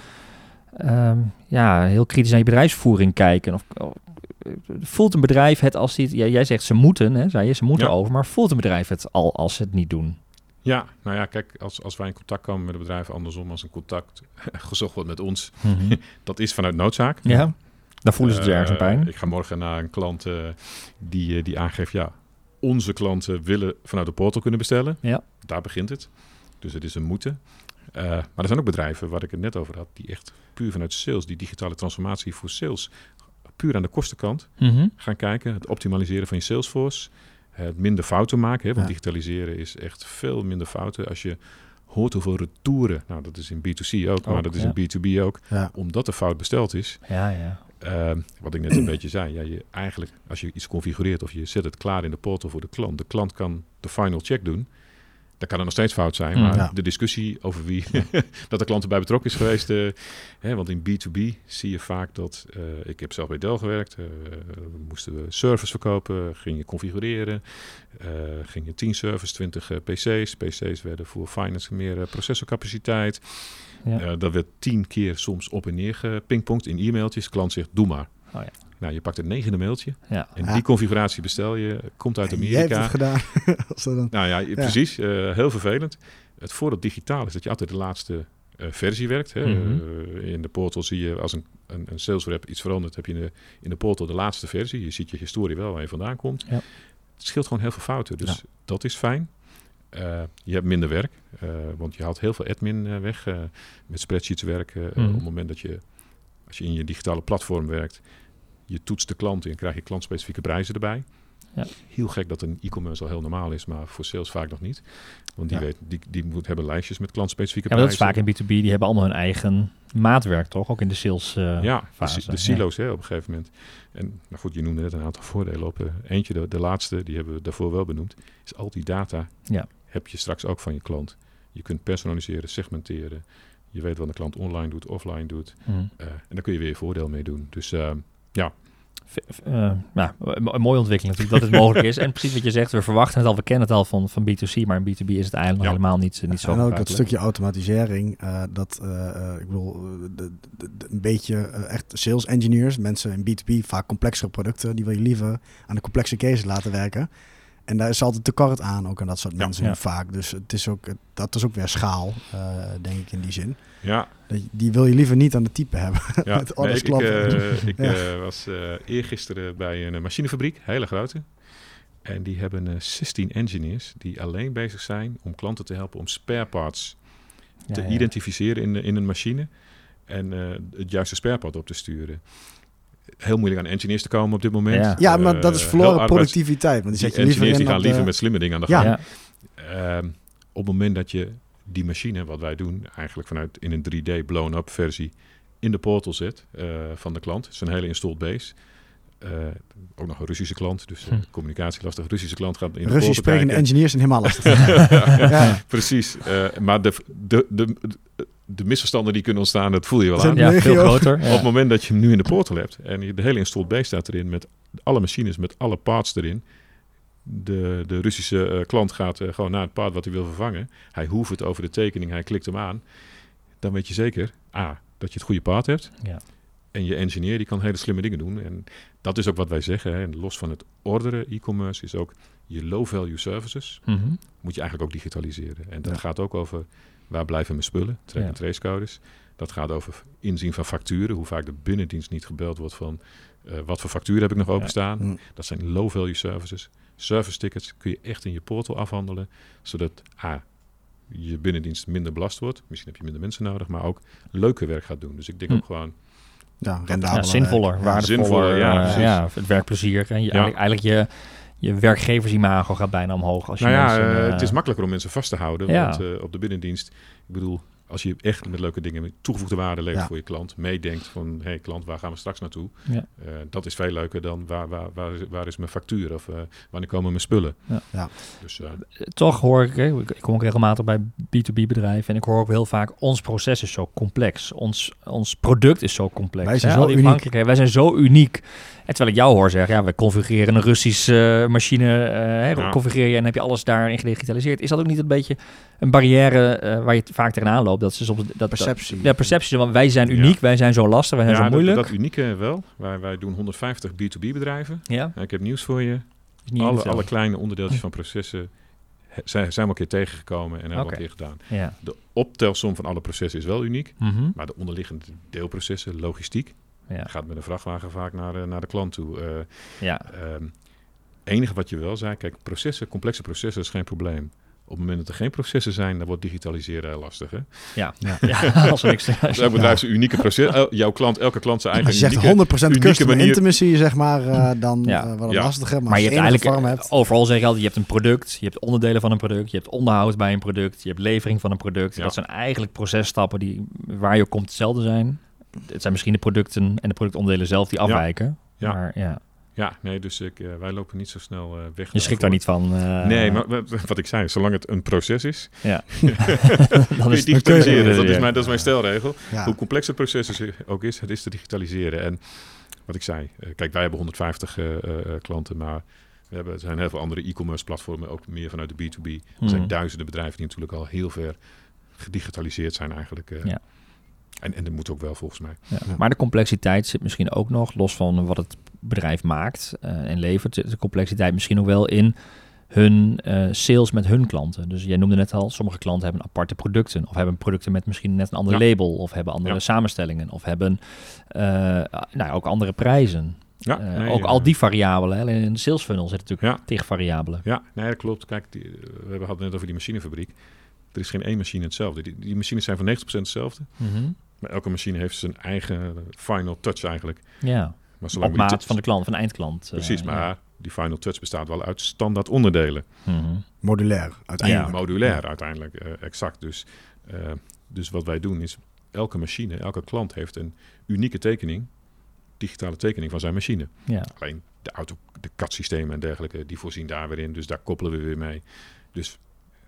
um, ja, heel kritisch naar je bedrijfsvoering kijken? Of, of voelt een bedrijf het als die, ja, jij zegt ze moeten, hè, zei je, ze moeten Ja. over, maar voelt een bedrijf het al als ze het niet doen? Ja, nou ja, kijk, als, als wij in contact komen met een bedrijf, andersom als een contact *laughs* gezocht wordt met ons, *laughs* dat is vanuit noodzaak. Ja, dan voelen ze dus ergens een Uh, pijn. Ik ga morgen naar een klant uh, die, uh, die aangeeft, ja, onze klanten willen vanuit de portal kunnen bestellen. Ja. Daar begint het. Dus het is een moeten. Uh, maar er zijn ook bedrijven waar ik het net over had, die echt puur vanuit sales, die digitale transformatie voor sales, puur aan de kostenkant Mhm. gaan kijken. Het optimaliseren van je Salesforce. Het minder fouten maken. Hè, want Ja. digitaliseren is echt veel minder fouten. Als je hoort hoeveel retouren, nou dat is in B2C ook, maar dat is ja. in B2B ook. Ja. Omdat de fout besteld is. Ja, ja. Uh, wat ik net een *clears throat* beetje zei. Ja, je eigenlijk, als je iets configureert of je zet het klaar in de portal voor de klant. De klant kan de final check doen. Dan kan het nog steeds fout zijn. Mm. Maar Ja. de discussie over wie *laughs* dat de klant erbij betrokken is geweest. eh, hè, want in B2B zie je vaak dat. eh, ik heb zelf bij Dell gewerkt. eh, moesten we servers verkopen. Ging je configureren. ging je 10 servers, 20 eh, PC's. PC's werden voor finance meer processorcapaciteit. Ja. Dat werd tien keer soms op en neer gepingpongd in e-mailtjes. klant zegt, doe maar. Oh ja. Nou, je pakt het negende mailtje. Ja. En Ja. die configuratie bestel je. Komt uit En Jij hebt Amerika. het gedaan. *laughs* Als dat dan... Nou ja, precies. eh, heel vervelend. Het voordeel digitaal is dat je altijd de laatste eh, versie werkt. Hè. Mhm. Eh, in de portal zie je als een, een, een sales rep iets verandert, heb je in de, in de portal de laatste versie. Je ziet je historie wel waar je vandaan komt. Ja. Het scheelt gewoon heel veel fouten. Dus Ja. dat is fijn. Eh, je hebt minder werk, eh, want je haalt heel veel admin eh, weg met spreadsheets werken. Mhm. op het moment dat je, als je in je digitale platform werkt, je toetst de klant in, krijg je klantspecifieke prijzen erbij. Ja. Heel gek dat een e-commerce al heel normaal is, maar voor sales vaak nog niet. Want die, Ja. weet, die, die moet hebben lijstjes met klantspecifieke Ja, maar dat is prijzen. vaak in B2B, die hebben allemaal hun eigen maatwerk, toch? Ook in de sales eh, ja, de, fase. si- de silo's hè, op een gegeven moment. En nou goed, je noemde net een aantal voordelen op. eh, eentje, de, de laatste, die hebben we daarvoor wel benoemd, is al die data Ja. heb je straks ook van je klant. Je kunt personaliseren, segmenteren. Je weet wat de klant online doet, offline doet. Mhm. Eh, en daar kun je weer je voordeel mee doen. Dus eh, V- eh, nou, een mooie ontwikkeling natuurlijk dat het *laughs* mogelijk is. En precies wat je zegt, we verwachten het al, we kennen het al van, van B2C, maar in B2B is het eigenlijk nog Ja. helemaal niet, niet zo en ook dat stukje automatisering, eh, dat, eh, eh, ik bedoel, eh, de, de- de- een beetje eh, echt sales engineers, mensen in B2B, vaak complexere producten, die wil je liever aan de complexe cases laten werken. En daar is altijd tekort aan, ook aan dat soort mensen Ja. vaak. Dus het is ook, dat is ook weer schaal, eh, denk ik in die zin. ja, Die wil je liever niet aan de type hebben. Ja, *laughs* Met orders ik, eh, *laughs* ik Ja. eh, was eh eergisteren bij een machinefabriek, hele grote. En die hebben eh, 16 engineers die alleen bezig zijn om klanten te helpen om spare parts Ja, te ja. identificeren in, in een machine. En eh, het juiste spare part op te sturen. Heel moeilijk aan engineers te komen op dit moment. Ja. ja, maar dat is Eh, verloren productiviteit. Want die Die zet je liever engineers in die gaan liever de- met slimme dingen aan de gang. Ja. Ehm, op het moment dat je die machine, wat wij doen, eigenlijk vanuit in een 3D blown-up versie in de portal zet eh, van de klant. Het is een hele installed base. Eh, ook nog een Russische klant, dus eh, Hm. communicatie lastig. Russische klant gaat in de Russisch sprekende engineers zijn helemaal lastig. *laughs* ja. Precies, eh, maar de, de, de, de misverstanden die kunnen ontstaan, dat voel je wel aan. Ja, veel groter. Ja. Op het moment dat je hem nu in de portal hebt en de hele installed base staat erin met alle machines, met alle parts erin. De, de Russische eh, klant gaat gewoon naar het part wat hij wil vervangen. Hij hoeft het over de tekening, hij klikt hem aan. Dan weet je zeker, A, dat je het goede part hebt. Ja. En je engineer die kan hele slimme dingen doen. En dat is ook wat wij zeggen. Hè. En los van het orderen e-commerce is ook je low-value services Mhm. moet je eigenlijk ook digitaliseren. En dat Ja. gaat ook over waar blijven mijn spullen, track Ja. en trace codes. Dat gaat over inzien van facturen, hoe vaak de binnendienst niet gebeld wordt van eh, wat voor facturen heb ik nog openstaan. Hm. Dat zijn low value services. Service tickets kun je echt in je portal afhandelen, zodat A, je binnendienst minder belast wordt. Misschien heb je minder mensen nodig, maar ook leuker werk gaat doen. Dus ik denk Hm. ook gewoon, Ja, Ja, rendabeler zinvoller, waardevoller. zinvoller, ja, eh, ja, het werkplezier. En je, eigenlijk, eigenlijk je, je werkgeversimago gaat bijna omhoog. Als je nou ja, mensen, eh, het is makkelijker om mensen vast te houden. Ja. Want eh, op de binnendienst, ik bedoel, als je echt met leuke dingen met toegevoegde waarde levert Ja. voor je klant, meedenkt van, hé hey, klant, waar gaan we straks naartoe? Ja. Eh, dat is veel leuker dan waar, waar, waar, is, waar is mijn factuur of eh, wanneer komen mijn spullen? Ja. Ja. Dus eh, toch hoor ik, ik kom ook regelmatig bij B2B bedrijven en ik hoor ook heel vaak, ons proces is zo complex. Ons, ons product is zo complex. Wij zijn hè, zo uniek. Wij zijn zo uniek. En terwijl ik jou hoor zeggen, ja, we configureren een Russische eh, machine, eh, configureer je en heb je alles daarin gedigitaliseerd. Is dat ook niet een beetje een barrière eh, waar je vaak tegenaan loopt? Dat ze soms dat Perceptie. Dat, ja, perceptie. Want wij zijn Ja. uniek, wij zijn zo lastig, wij zijn ja, zo moeilijk. Dat, dat unieke wel. Wij, wij doen 150 B2B bedrijven. ja, ik heb nieuws voor je. is Alle, alle kleine onderdeeltjes *laughs* van processen zijn, zijn we een keer tegengekomen en hebben we Oké. een keer gedaan. Ja. De optelsom van alle processen is wel uniek. Mhm. Maar de onderliggende deelprocessen, logistiek, ja. gaat met een vrachtwagen vaak naar, eh, naar de klant toe. Eh, ja. Ehm enige wat je wel zei, kijk, processen, complexe processen is geen probleem. Op het moment dat er geen processen zijn, dan wordt digitaliseren heel lastig. Hè? Ja. Ja. *laughs* ja, als er niks *laughs* Dus elk bedrijf zijn unieke proces. el- jouw klant, elke klant zijn eigen Als je zegt unieke... 100% unieke customer manier- intimacy, zeg maar, eh, dan Ja. eh, wordt het Ja. lastiger. Maar, Maar je als hebt je enige eigenlijk, hebt, overal zeg je altijd, je hebt een product, je hebt onderdelen van een product, je hebt onderhoud bij een product, je hebt levering van een product. Ja. Dat zijn eigenlijk processtappen die, waar je op komt hetzelfde zijn. Het zijn misschien de producten en de productonderdelen zelf die Ja. afwijken. Ja. Maar ja, Ja, nee, dus ik, eh, wij lopen niet zo snel eh, weg. Je schrikt daar niet van. eh, Nee, maar wat, wat ik zei, zolang het een proces is, Ja. *laughs* dan is het digitaliseren. Dat is, mijn, dat is mijn stelregel. Ja. Hoe complex het proces ook is, het is te digitaliseren. En wat ik zei, kijk, wij hebben 150 eh, eh, klanten, maar we hebben, er zijn heel veel andere e-commerce platformen, ook meer vanuit de B2B. Er zijn Mhm. duizenden bedrijven die natuurlijk al heel ver gedigitaliseerd zijn eigenlijk. eh. Ja. En, en dat moet ook wel volgens mij. Ja. Ja. Maar de complexiteit zit misschien ook nog, los van wat het bedrijf maakt eh, en levert, zit de complexiteit misschien ook wel in hun eh, sales met hun klanten. Dus jij noemde net al, sommige klanten hebben aparte producten, of hebben producten met misschien net een ander Ja. label, of hebben andere Ja. samenstellingen, of hebben eh, nou, ook andere prijzen. Ja, nee, ook al die variabelen, alleen in de sales funnel zitten natuurlijk Ja. tegen variabelen. Ja, nee, dat klopt. Kijk, die, we hadden het net over die machinefabriek. Er is geen één machine hetzelfde. Die, die machines zijn voor 90% hetzelfde. Mhm. Maar elke machine heeft zijn eigen final touch eigenlijk. Ja, Maar op zolang die maat van de klant, van de eindklant. eh, Precies, ja. maar die final touch bestaat wel uit standaard onderdelen. Mhm. Modulair, Ja, uiteindelijk. modulair uiteindelijk, eh, exact. Dus, eh, dus wat wij doen is, elke machine, elke klant heeft een unieke tekening, digitale tekening van zijn machine. ja. Alleen de auto, de CAD-systemen en dergelijke, die voorzien daar weer in. Dus daar koppelen we weer mee. Dus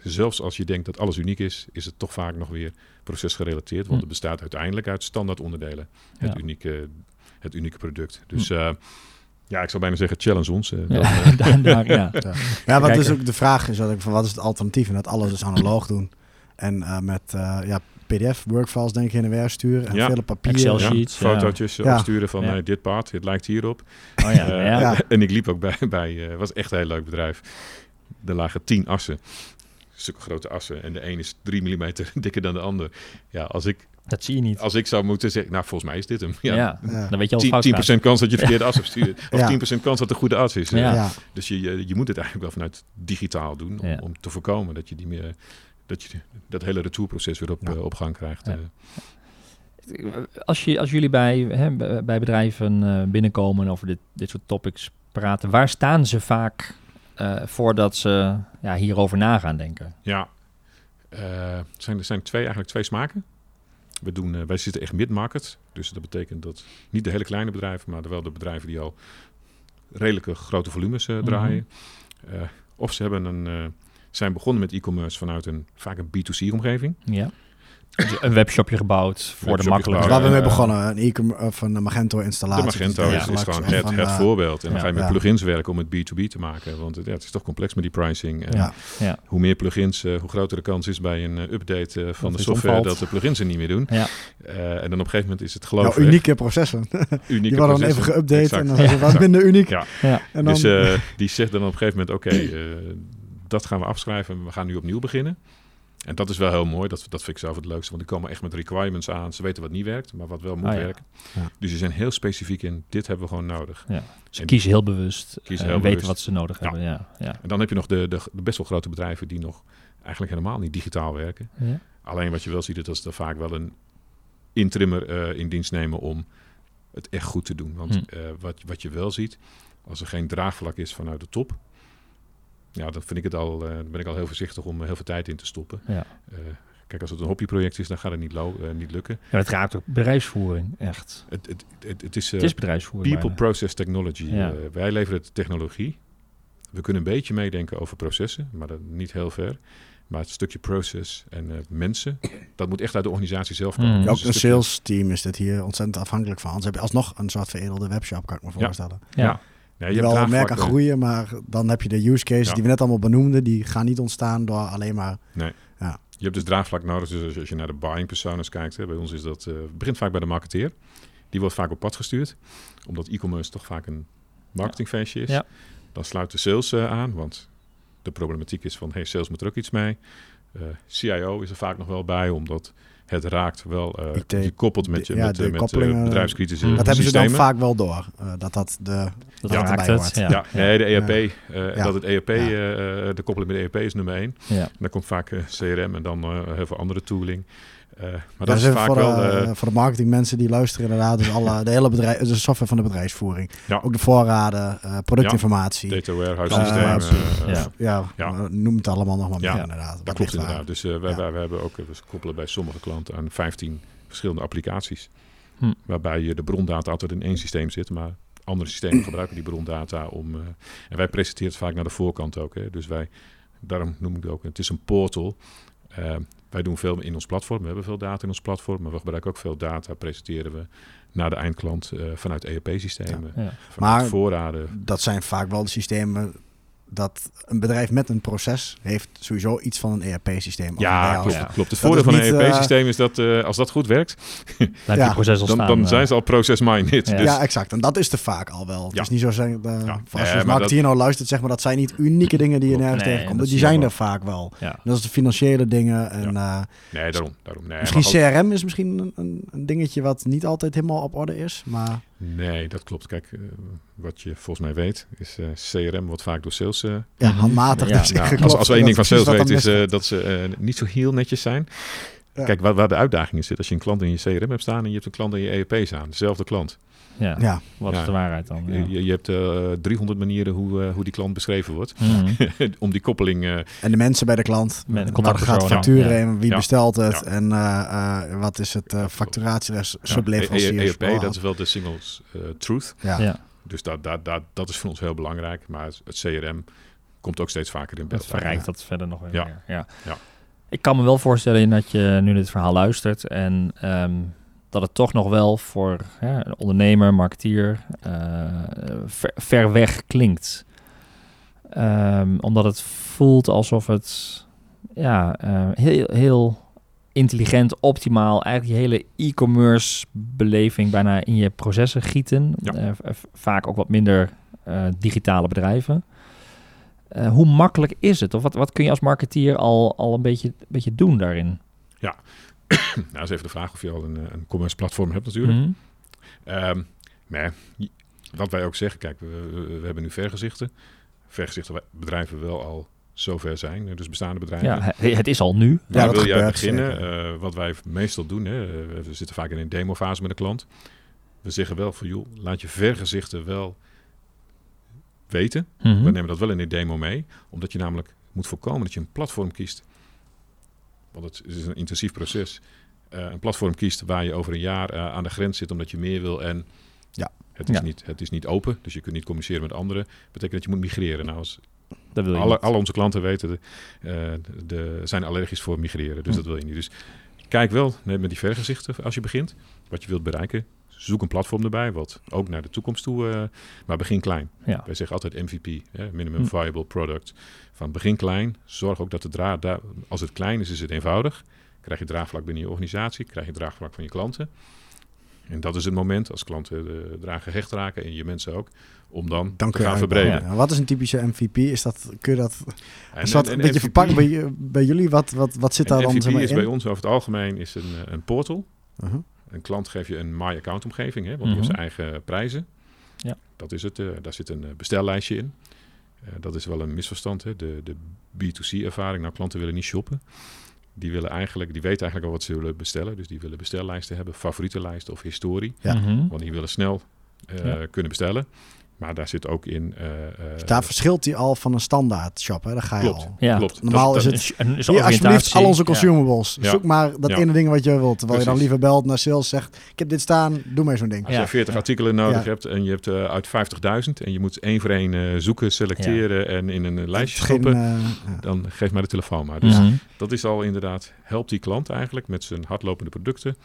zelfs als je denkt dat alles uniek is, is het toch vaak nog weer procesgerelateerd. Want Hm. het bestaat uiteindelijk uit standaard onderdelen. Het, Ja. unieke, het unieke product. Dus eh, ja, ik zou bijna zeggen, challenge ons. eh, Ja, dan, *laughs* eh, daar, daar, ja. *laughs* Ja, wat dus ook de vraag is, dat ik van wat is het alternatief? En dat alles dus analoog doen. En eh, met eh, ja, PDF, workfiles denk ik heen en weer sturen. En Ja. vele papier. Excel ja, sheets, ja. fotootjes Ja. opsturen van Ja. dit paard, het lijkt hierop. Oh ja, ja. Ja. *laughs* En ik liep ook bij, bij eh was echt een heel leuk bedrijf. Er lagen tien assen. Stukken grote assen. En de een is drie millimeter dikker dan de ander. Ja, als ik, Dat zie je niet. als ik zou moeten zeggen, nou volgens mij is dit hem. ja. Ja, Ja. dan weet je al 10%, fout 10% kans dat je *laughs* verkeerde as hebt stuurt. Of Ja. 10% kans dat het een goede as is. Ja. Ja. Dus je, je, je moet het eigenlijk wel vanuit digitaal doen. Om, Ja. om te voorkomen dat je, die meer, dat, je dat hele retourproces weer op, Ja. eh, op gang krijgt. Ja. eh. Als, je, als jullie bij, hè, bij bedrijven eh, binnenkomen en over dit, dit soort topics praten, waar staan ze vaak eh, voordat ze ja, hierover na gaan denken? Ja, Eh, het zijn, er zijn twee, eigenlijk twee smaken. We doen, eh, wij zitten echt mid-market. Dus dat betekent dat niet de hele kleine bedrijven, maar wel de bedrijven die al redelijke grote volumes eh, draaien. Eh, of ze hebben een, zijn begonnen met e-commerce vanuit een vaak een B2C-omgeving. Ja. Dus een webshopje gebouwd voor de Webshopje makkelijke. Dus waar we mee eh, begonnen, een e of een Magento De installatie. Magento Dus is, gewoon het, van, het eh, voorbeeld. En dan ja. ga je met Ja. plugins werken om het B2B te maken. Want het, ja, het is toch complex met die pricing. En Ja. Ja. Hoe meer plugins, eh, hoe grotere kans is bij een eh, update eh, van Dat de software omvalt. dat de plugins er niet meer doen. Ja. Eh, en dan op een gegeven moment is het geloof jouw unieke processen. *laughs* unieke *laughs* Die worden dan even geüpdate en dan is het wat minder uniek. Ja. Ja. En dan, Dus eh, die zegt dan op een gegeven moment, oké, eh, dat gaan we afschrijven en we gaan nu opnieuw beginnen. En dat is wel heel mooi, dat, dat vind ik zelf het leukste, want die komen echt met requirements aan. Ze weten wat niet werkt, maar wat wel moet Ah, ja. werken. Ja. Dus ze zijn heel specifiek in, dit hebben we gewoon nodig. Ze En- kiezen heel bewust Kiezen eh, heel weten bewust. wat ze nodig Ja. hebben. Ja. Ja. En dan heb je nog de, de, de best wel grote bedrijven die nog eigenlijk helemaal niet digitaal werken. Ja. Alleen wat je wel ziet, is dat ze er vaak wel een intrimmer eh, in dienst nemen om het echt goed te doen. Want Hm. eh, wat, wat je wel ziet, als er geen draagvlak is vanuit de top, ja, dan vind ik het al, eh, dan ben ik al heel voorzichtig om heel veel tijd in te stoppen. Ja. Eh, kijk, als het een hobbyproject is, dan gaat het niet, lo- eh, niet lukken. Ja, het raakt ook bedrijfsvoering, echt. Het, het, het, het is, eh, het is bedrijfsvoering. people bijna. process technology. Ja. Eh, wij leveren de technologie. We kunnen een beetje meedenken over processen, maar dat niet heel ver. Maar het stukje process en eh, mensen, dat moet echt uit de organisatie zelf komen. Mm. Dus ook een stukje- sales team is dit hier ontzettend afhankelijk van. Anders heb je alsnog een soort veredelde webshop, kan ik me Ja. voorstellen. Ja. Ja. Nee, je wel merken eh, groeien, maar dan heb je de use cases Ja. die we net allemaal benoemden, die gaan niet ontstaan door alleen maar... Je hebt dus draagvlak nodig. Dus als- je naar de buying personas kijkt, hè, bij ons is dat, eh, het begint vaak bij de marketeer. Die wordt vaak op pad gestuurd, omdat e-commerce toch vaak een marketingfeestje is. Ja. Dan sluit de sales eh, aan, want de problematiek is van, hey, sales moet er ook iets mee. Eh, CIO is er vaak nog wel bij, omdat het raakt wel, eh IT, je koppelt met, je, ja, met, de eh, met eh, bedrijfskritische dat Dat hebben ze dan vaak wel door, eh, dat dat de... Dat Ja, raakt erbij het. hoort. Ja. Ja, nee, de ERP, eh, Ja. dat het ERP, Ja. de koppeling met de ERP is nummer één. Ja. En dan komt vaak CRM en dan eh, heel veel andere tooling. Eh, maar Ja, dat is dus vaak voor, wel... de, eh, voor de marketingmensen die luisteren inderdaad, dus alle, de hele bedrijf, de software van de bedrijfsvoering. Ja. Ook de voorraden, eh, productinformatie. Data warehouse Eh, systeem. ja. Ja. Ja, Ja. noem het allemaal nog maar Ja, meer inderdaad. Dat klopt inderdaad. Dus eh, wij, Ja. wij, wij hebben ook, we koppelen bij sommige klanten aan 15 verschillende applicaties. Hm. Waarbij je de brondata altijd in één systeem zit, maar andere systemen *clears throat* gebruiken die brondata om. eh, en wij presenteren het vaak naar de voorkant ook. Hè. Dus wij, daarom noem ik het ook, het is een portal. Wij doen veel in ons platform. We hebben veel data in ons platform, maar we gebruiken ook veel data. Presenteren we naar de eindklant eh, vanuit ERP-systemen, Ja. vanuit Maar- voorraden. Dat zijn vaak wel de systemen dat een bedrijf met een proces heeft sowieso iets van een ERP-systeem. Ja, klopt. Ja. klopt. Het voordeel van een ERP-systeem is dat eh, als dat goed werkt, *laughs* Dan Ja. dan, staan. dan eh. zijn ze al process-minded. Ja. Dus, Ja, exact. En dat is er vaak al wel. Het Ja. is niet zo zeggen, eh, Ja. voor Nee, als je nou luistert, zeg maar, dat zijn niet unieke dingen die je nergens Nee, tegenkomt. Die zijn er vaak wel. Ja. Dat is de financiële dingen. En, eh, nee, daarom. daarom. Nee, misschien CRM is misschien een, een dingetje wat niet altijd helemaal op orde is. Maar Nee, dat klopt. Kijk, eh, wat je volgens mij weet, is eh, CRM wordt vaak door sales. eh, ja, handmatig. Ja. nou, als, als we één ding van sales weten, is dat ze niet zo heel netjes zijn. Ja. Kijk, waar, waar de uitdaging in zit, als je een klant in je CRM hebt staan en je hebt een klant in je EEP staan, dezelfde klant. Ja. Ja, Wat Ja. is de waarheid dan? Ja. Je, je hebt eh 300 manieren hoe, eh, hoe die klant beschreven wordt. Mhm. *laughs* Om die koppeling. eh, en de mensen bij de klant. Met Waar gaat facturen ja. en wie Ja. bestelt het. Ja. En eh, eh, wat is het uh, facturatie, ja, subleveranciers. EEP, dat is wel de singles eh, truth. ja. Ja. Dus dat, dat, dat, dat is voor ons heel belangrijk. Maar het CRM komt ook steeds vaker in beeld. Dat verrijkt dat verder nog weer Ja. meer. Ja. Ja. Ik kan me wel voorstellen dat je nu dit verhaal luistert en ehm, dat het toch nog wel voor hè, een ondernemer, marketeer, eh, ver, ver weg klinkt. Ehm, omdat het voelt alsof het ja, eh, heel, heel intelligent, optimaal, eigenlijk je hele e-commerce beleving bijna in je processen gieten. Ja. Eh, vaak ook wat minder digitale bedrijven. Eh, hoe makkelijk is het? Of wat, wat kun je als marketeer al, al een beetje, beetje doen daarin? *clears throat* Nou, dat is even de vraag of je al een, eh, een commerce platform hebt natuurlijk. Maar je- wat wij ook zeggen, kijk, we, we- we hebben nu vergezichten. Vergezichten bedrijven wel al zover zijn, dus bestaande bedrijven. Ja, he- het is al nu. Ja, Waar dat wil jij beginnen? Eh, wat wij meestal doen, hè, we zitten vaak in een demofase met een klant. We zeggen wel van, joh, laat je vergezichten wel weten. Mhm. We nemen dat wel in de demo mee, omdat je namelijk moet voorkomen dat je een platform kiest. Want het is een intensief proces. Eh, een platform kiest waar je over een jaar eh, aan de grens zit omdat je meer wil en Ja. het, is Ja. Niet, het is niet open, dus je kunt niet communiceren met anderen. betekent dat je moet migreren. Nou, als Dat wil je alle, alle onze klanten weten, de, eh, de, de- zijn allergisch voor migreren, dus Hm. dat wil je niet. Dus kijk wel met die vergezichten als je begint, wat je wilt bereiken. Zoek een platform erbij, wat ook naar de toekomst toe, eh, maar begin klein. Ja. Wij zeggen altijd MVP, hè, minimum Hm. viable product. Van begin klein, zorg ook dat de draad, daar, als het klein is, is het eenvoudig. Krijg je draagvlak binnen je organisatie, krijg je draagvlak van je klanten. En dat is het moment, als klanten de eraan gehecht raken en je mensen ook, om dan, Dan te je gaan verbreden. Ja, Wat is een typische MVP? Is dat, kun je dat, En- is dat en- een en beetje MVP verpakt bij, bij jullie? Wat, wat, wat zit daar dan MVP zeg maar, is in? bij ons over het algemeen is een, eh, een portal. Uh-huh. Een klant geeft je een My Account omgeving, hè, want Mhm. die heeft zijn eigen prijzen. Ja. Dat is het. eh, daar zit een eh, bestellijstje in. Eh, dat is wel een misverstand. Hè. De, de B2C-ervaring. Nou, klanten willen niet shoppen. Die, willen eigenlijk, die weten eigenlijk al wat ze willen bestellen. Dus die willen bestellijsten hebben, favorietenlijsten of historie. Ja. Mhm. Want die willen snel eh, Ja. kunnen bestellen. Maar daar zit ook in... eh, eh, Daar verschilt die al van een standaard shop. Hè? Daar ga je Klopt. al. Ja. Klopt. Normaal Dat- is het- Een, Hier, alsjeblieft, al onze consumables. Ja. Zoek maar dat Ja. ene ding wat je wilt. Terwijl je dan liever belt naar sales zegt... Ik heb dit staan, doe maar zo'n ding. Als Ja. je 40 artikelen nodig Ja. hebt en je hebt eh, uit 50.000 en je moet één voor één eh, zoeken, selecteren en in een lijstje is stoppen, ja. dan geef maar de telefoon maar. Dus Mhm. dat is al inderdaad, helpt die klant eigenlijk met zijn hardlopende producten.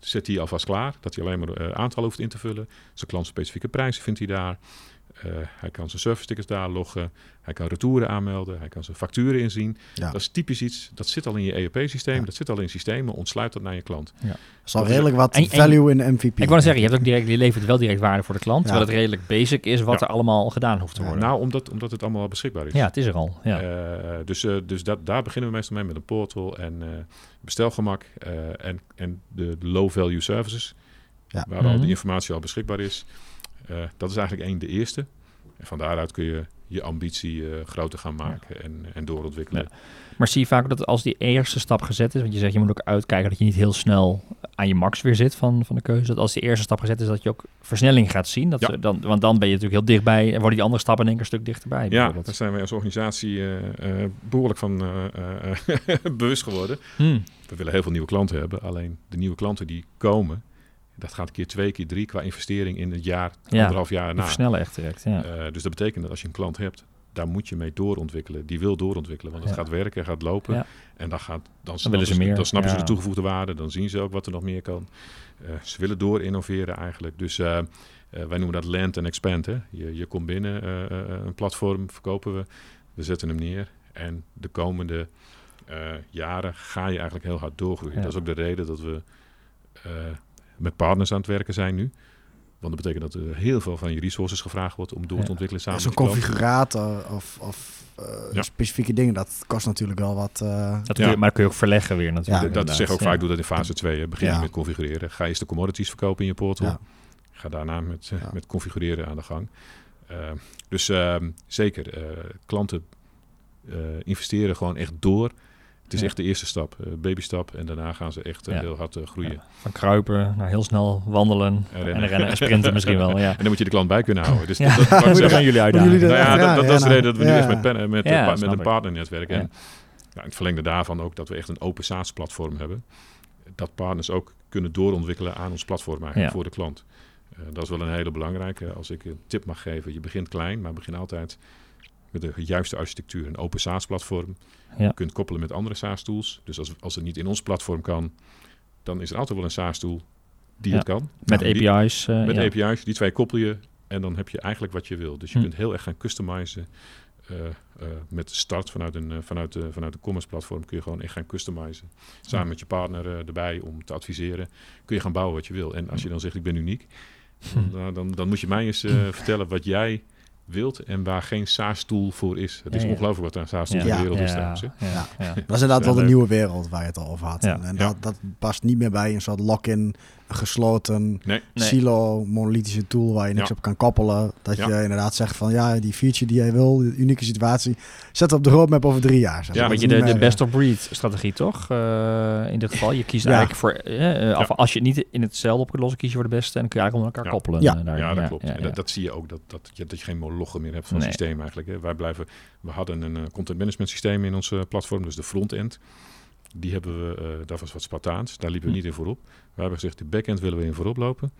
Zet die alvast klaar, dat hij alleen maar eh, aantallen hoeft in te vullen. Zijn klantspecifieke prijzen vindt hij daar. Eh, hij kan zijn service tickets daar loggen. Hij kan retouren aanmelden. Hij kan zijn facturen inzien. Ja. Dat is typisch iets, dat zit al in je ERP-systeem. Ja. Dat zit al in systemen. Ontsluit dat naar je klant. Is al Dat is- redelijk wat En- en- value in MVP. Ik wou zeggen, je, hebt ook direct, je levert wel direct waarde voor de klant. Ja. Terwijl het redelijk basic is wat Ja. er allemaal gedaan hoeft te Ja, worden. Nou, omdat, omdat het allemaal al beschikbaar is. ja, het is er al. Ja. Eh, dus eh, dus dat, daar beginnen we meestal mee met een portal en eh, bestelgemak eh, en, en de low-value services, Ja. waar al Mhm. die informatie al beschikbaar is. Eh, dat is eigenlijk één de eerste. En van daaruit kun je je ambitie eh, groter gaan maken en, en doorontwikkelen. Ja. Maar zie je vaak dat als die eerste stap gezet is, want je zegt je moet ook uitkijken dat je niet heel snel aan je max weer zit van, van de keuze. Dat als die eerste stap gezet is, dat je ook versnelling gaat zien. Dat Ja. dan, want dan ben je natuurlijk heel dichtbij en worden die andere stappen in één keer een stuk dichterbij. Ja, daar zijn wij als organisatie eh, eh, behoorlijk van *laughs* bewust geworden. Hmm. We willen heel veel nieuwe klanten hebben, alleen de nieuwe klanten die komen, dat gaat keer twee, keer drie qua investering in het jaar, Ja, anderhalf jaar na. versnellen echt direct. Ja. Eh, dus dat betekent dat als je een klant hebt, daar moet je mee doorontwikkelen. Die wil doorontwikkelen, want het Ja. gaat werken, gaat lopen. Ja. En dan, gaat, dan, Dan willen ze meer. Dan snappen ze de toegevoegde waarde, dan zien ze ook wat er nog meer kan. Eh, ze willen door innoveren eigenlijk. Dus eh, wij noemen dat land and expand. Hè? Je, je komt binnen, een platform verkopen we, we zetten hem neer. En de komende jaren ga je eigenlijk heel hard doorgroeien. Dat is ook de reden dat we met partners aan het werken zijn nu. Want dat betekent dat er heel veel van je resources gevraagd wordt om door Ja. te ontwikkelen samen Zo'n configurator of, of eh, Ja. specifieke dingen, dat kost natuurlijk wel wat. eh, Dat Ja. kun je, maar dat kun je ook verleggen weer Ja, natuurlijk. Dat- zeg ik ook Ja. vaak, doe dat in fase 2. Begin je Ja. met configureren. Ga eerst de commodities verkopen in je portal. Ja. Ga daarna met, eh, Ja. met configureren aan de gang. Eh, dus ehm, zeker, eh, klanten eh, investeren gewoon echt door. Het is Ja. echt de eerste stap, eh, babystap. En daarna gaan ze echt eh, Ja. heel hard eh, groeien. Ja. Van kruipen naar heel snel wandelen En en rennen. en sprinten misschien wel. *laughs* Ja. En dan moet je de klant bij kunnen houden. Dus Ja. dat, dat, *laughs* gaan jullie uitdagen? jullie Nou ja, dat, dat ja, is de nou, reden dat we nu echt met, pen- met, pa- met een ik. partnernetwerk. Ja. En het verlengde daarvan ook dat we echt een open SaaS platform hebben. Dat partners ook kunnen doorontwikkelen aan ons platform eigenlijk Ja. voor de klant. Eh, dat is wel een hele belangrijke. Als ik een tip mag geven, je begint klein, maar begin altijd met de juiste architectuur. Een open SaaS platform. Ja. Je kunt koppelen met andere SaaS tools. Dus als, als het niet in ons platform kan, dan is er altijd wel een SaaS tool die Ja. het kan. Met Nou, die- API's. eh, met ja. API's, die twee koppel je en dan heb je eigenlijk wat je wil. Dus je Hm. kunt heel erg gaan customizen. eh, eh, met start vanuit een, vanuit de, vanuit de commerce platform kun je gewoon echt gaan customizen. Samen met je partner erbij om te adviseren. Kun je gaan bouwen wat je wil. En als je dan zegt ik ben uniek, Hm. nou, dan, dan moet je mij eens vertellen wat jij wilt en waar geen SaaS tool voor is. Het is Ja, ja. ongelooflijk wat er aan SaaS tools Ja. in de wereld is ja, trouwens. hè. ja, Ja. ja. Dat is inderdaad wel de nieuwe wereld waar je het al over had. Ja. En, dat, dat past niet meer bij een soort lock-in, een gesloten Nee, silo, monolithische tool waar je niks Ja. op kan koppelen. Dat Ja. je inderdaad zegt van ja, die feature die jij wil, die unieke situatie, zet op de roadmap over drie jaar. Zeg. Ja, Dat je, de, niet de meer, best of breed strategie toch? Eh, in dit geval. Je kiest Ja. eigenlijk voor, eh, eh, of als je het niet in hetzelfde op kunt lossen, kies je voor de beste en dan kun je eigenlijk onder elkaar Ja. koppelen. Ja. daarin. Ja, dat klopt. ja, en ja. dat, dat zie je ook, dat, dat, je, dat je geen molochen meer hebt van Nee. het systeem eigenlijk. Hè. Wij blijven, we hadden een content management systeem in onze platform, dus de frontend. Die hebben we, eh dat was wat Spartaans, daar liepen we Hm. niet in voorop. We hebben gezegd, de backend willen we in voorop lopen.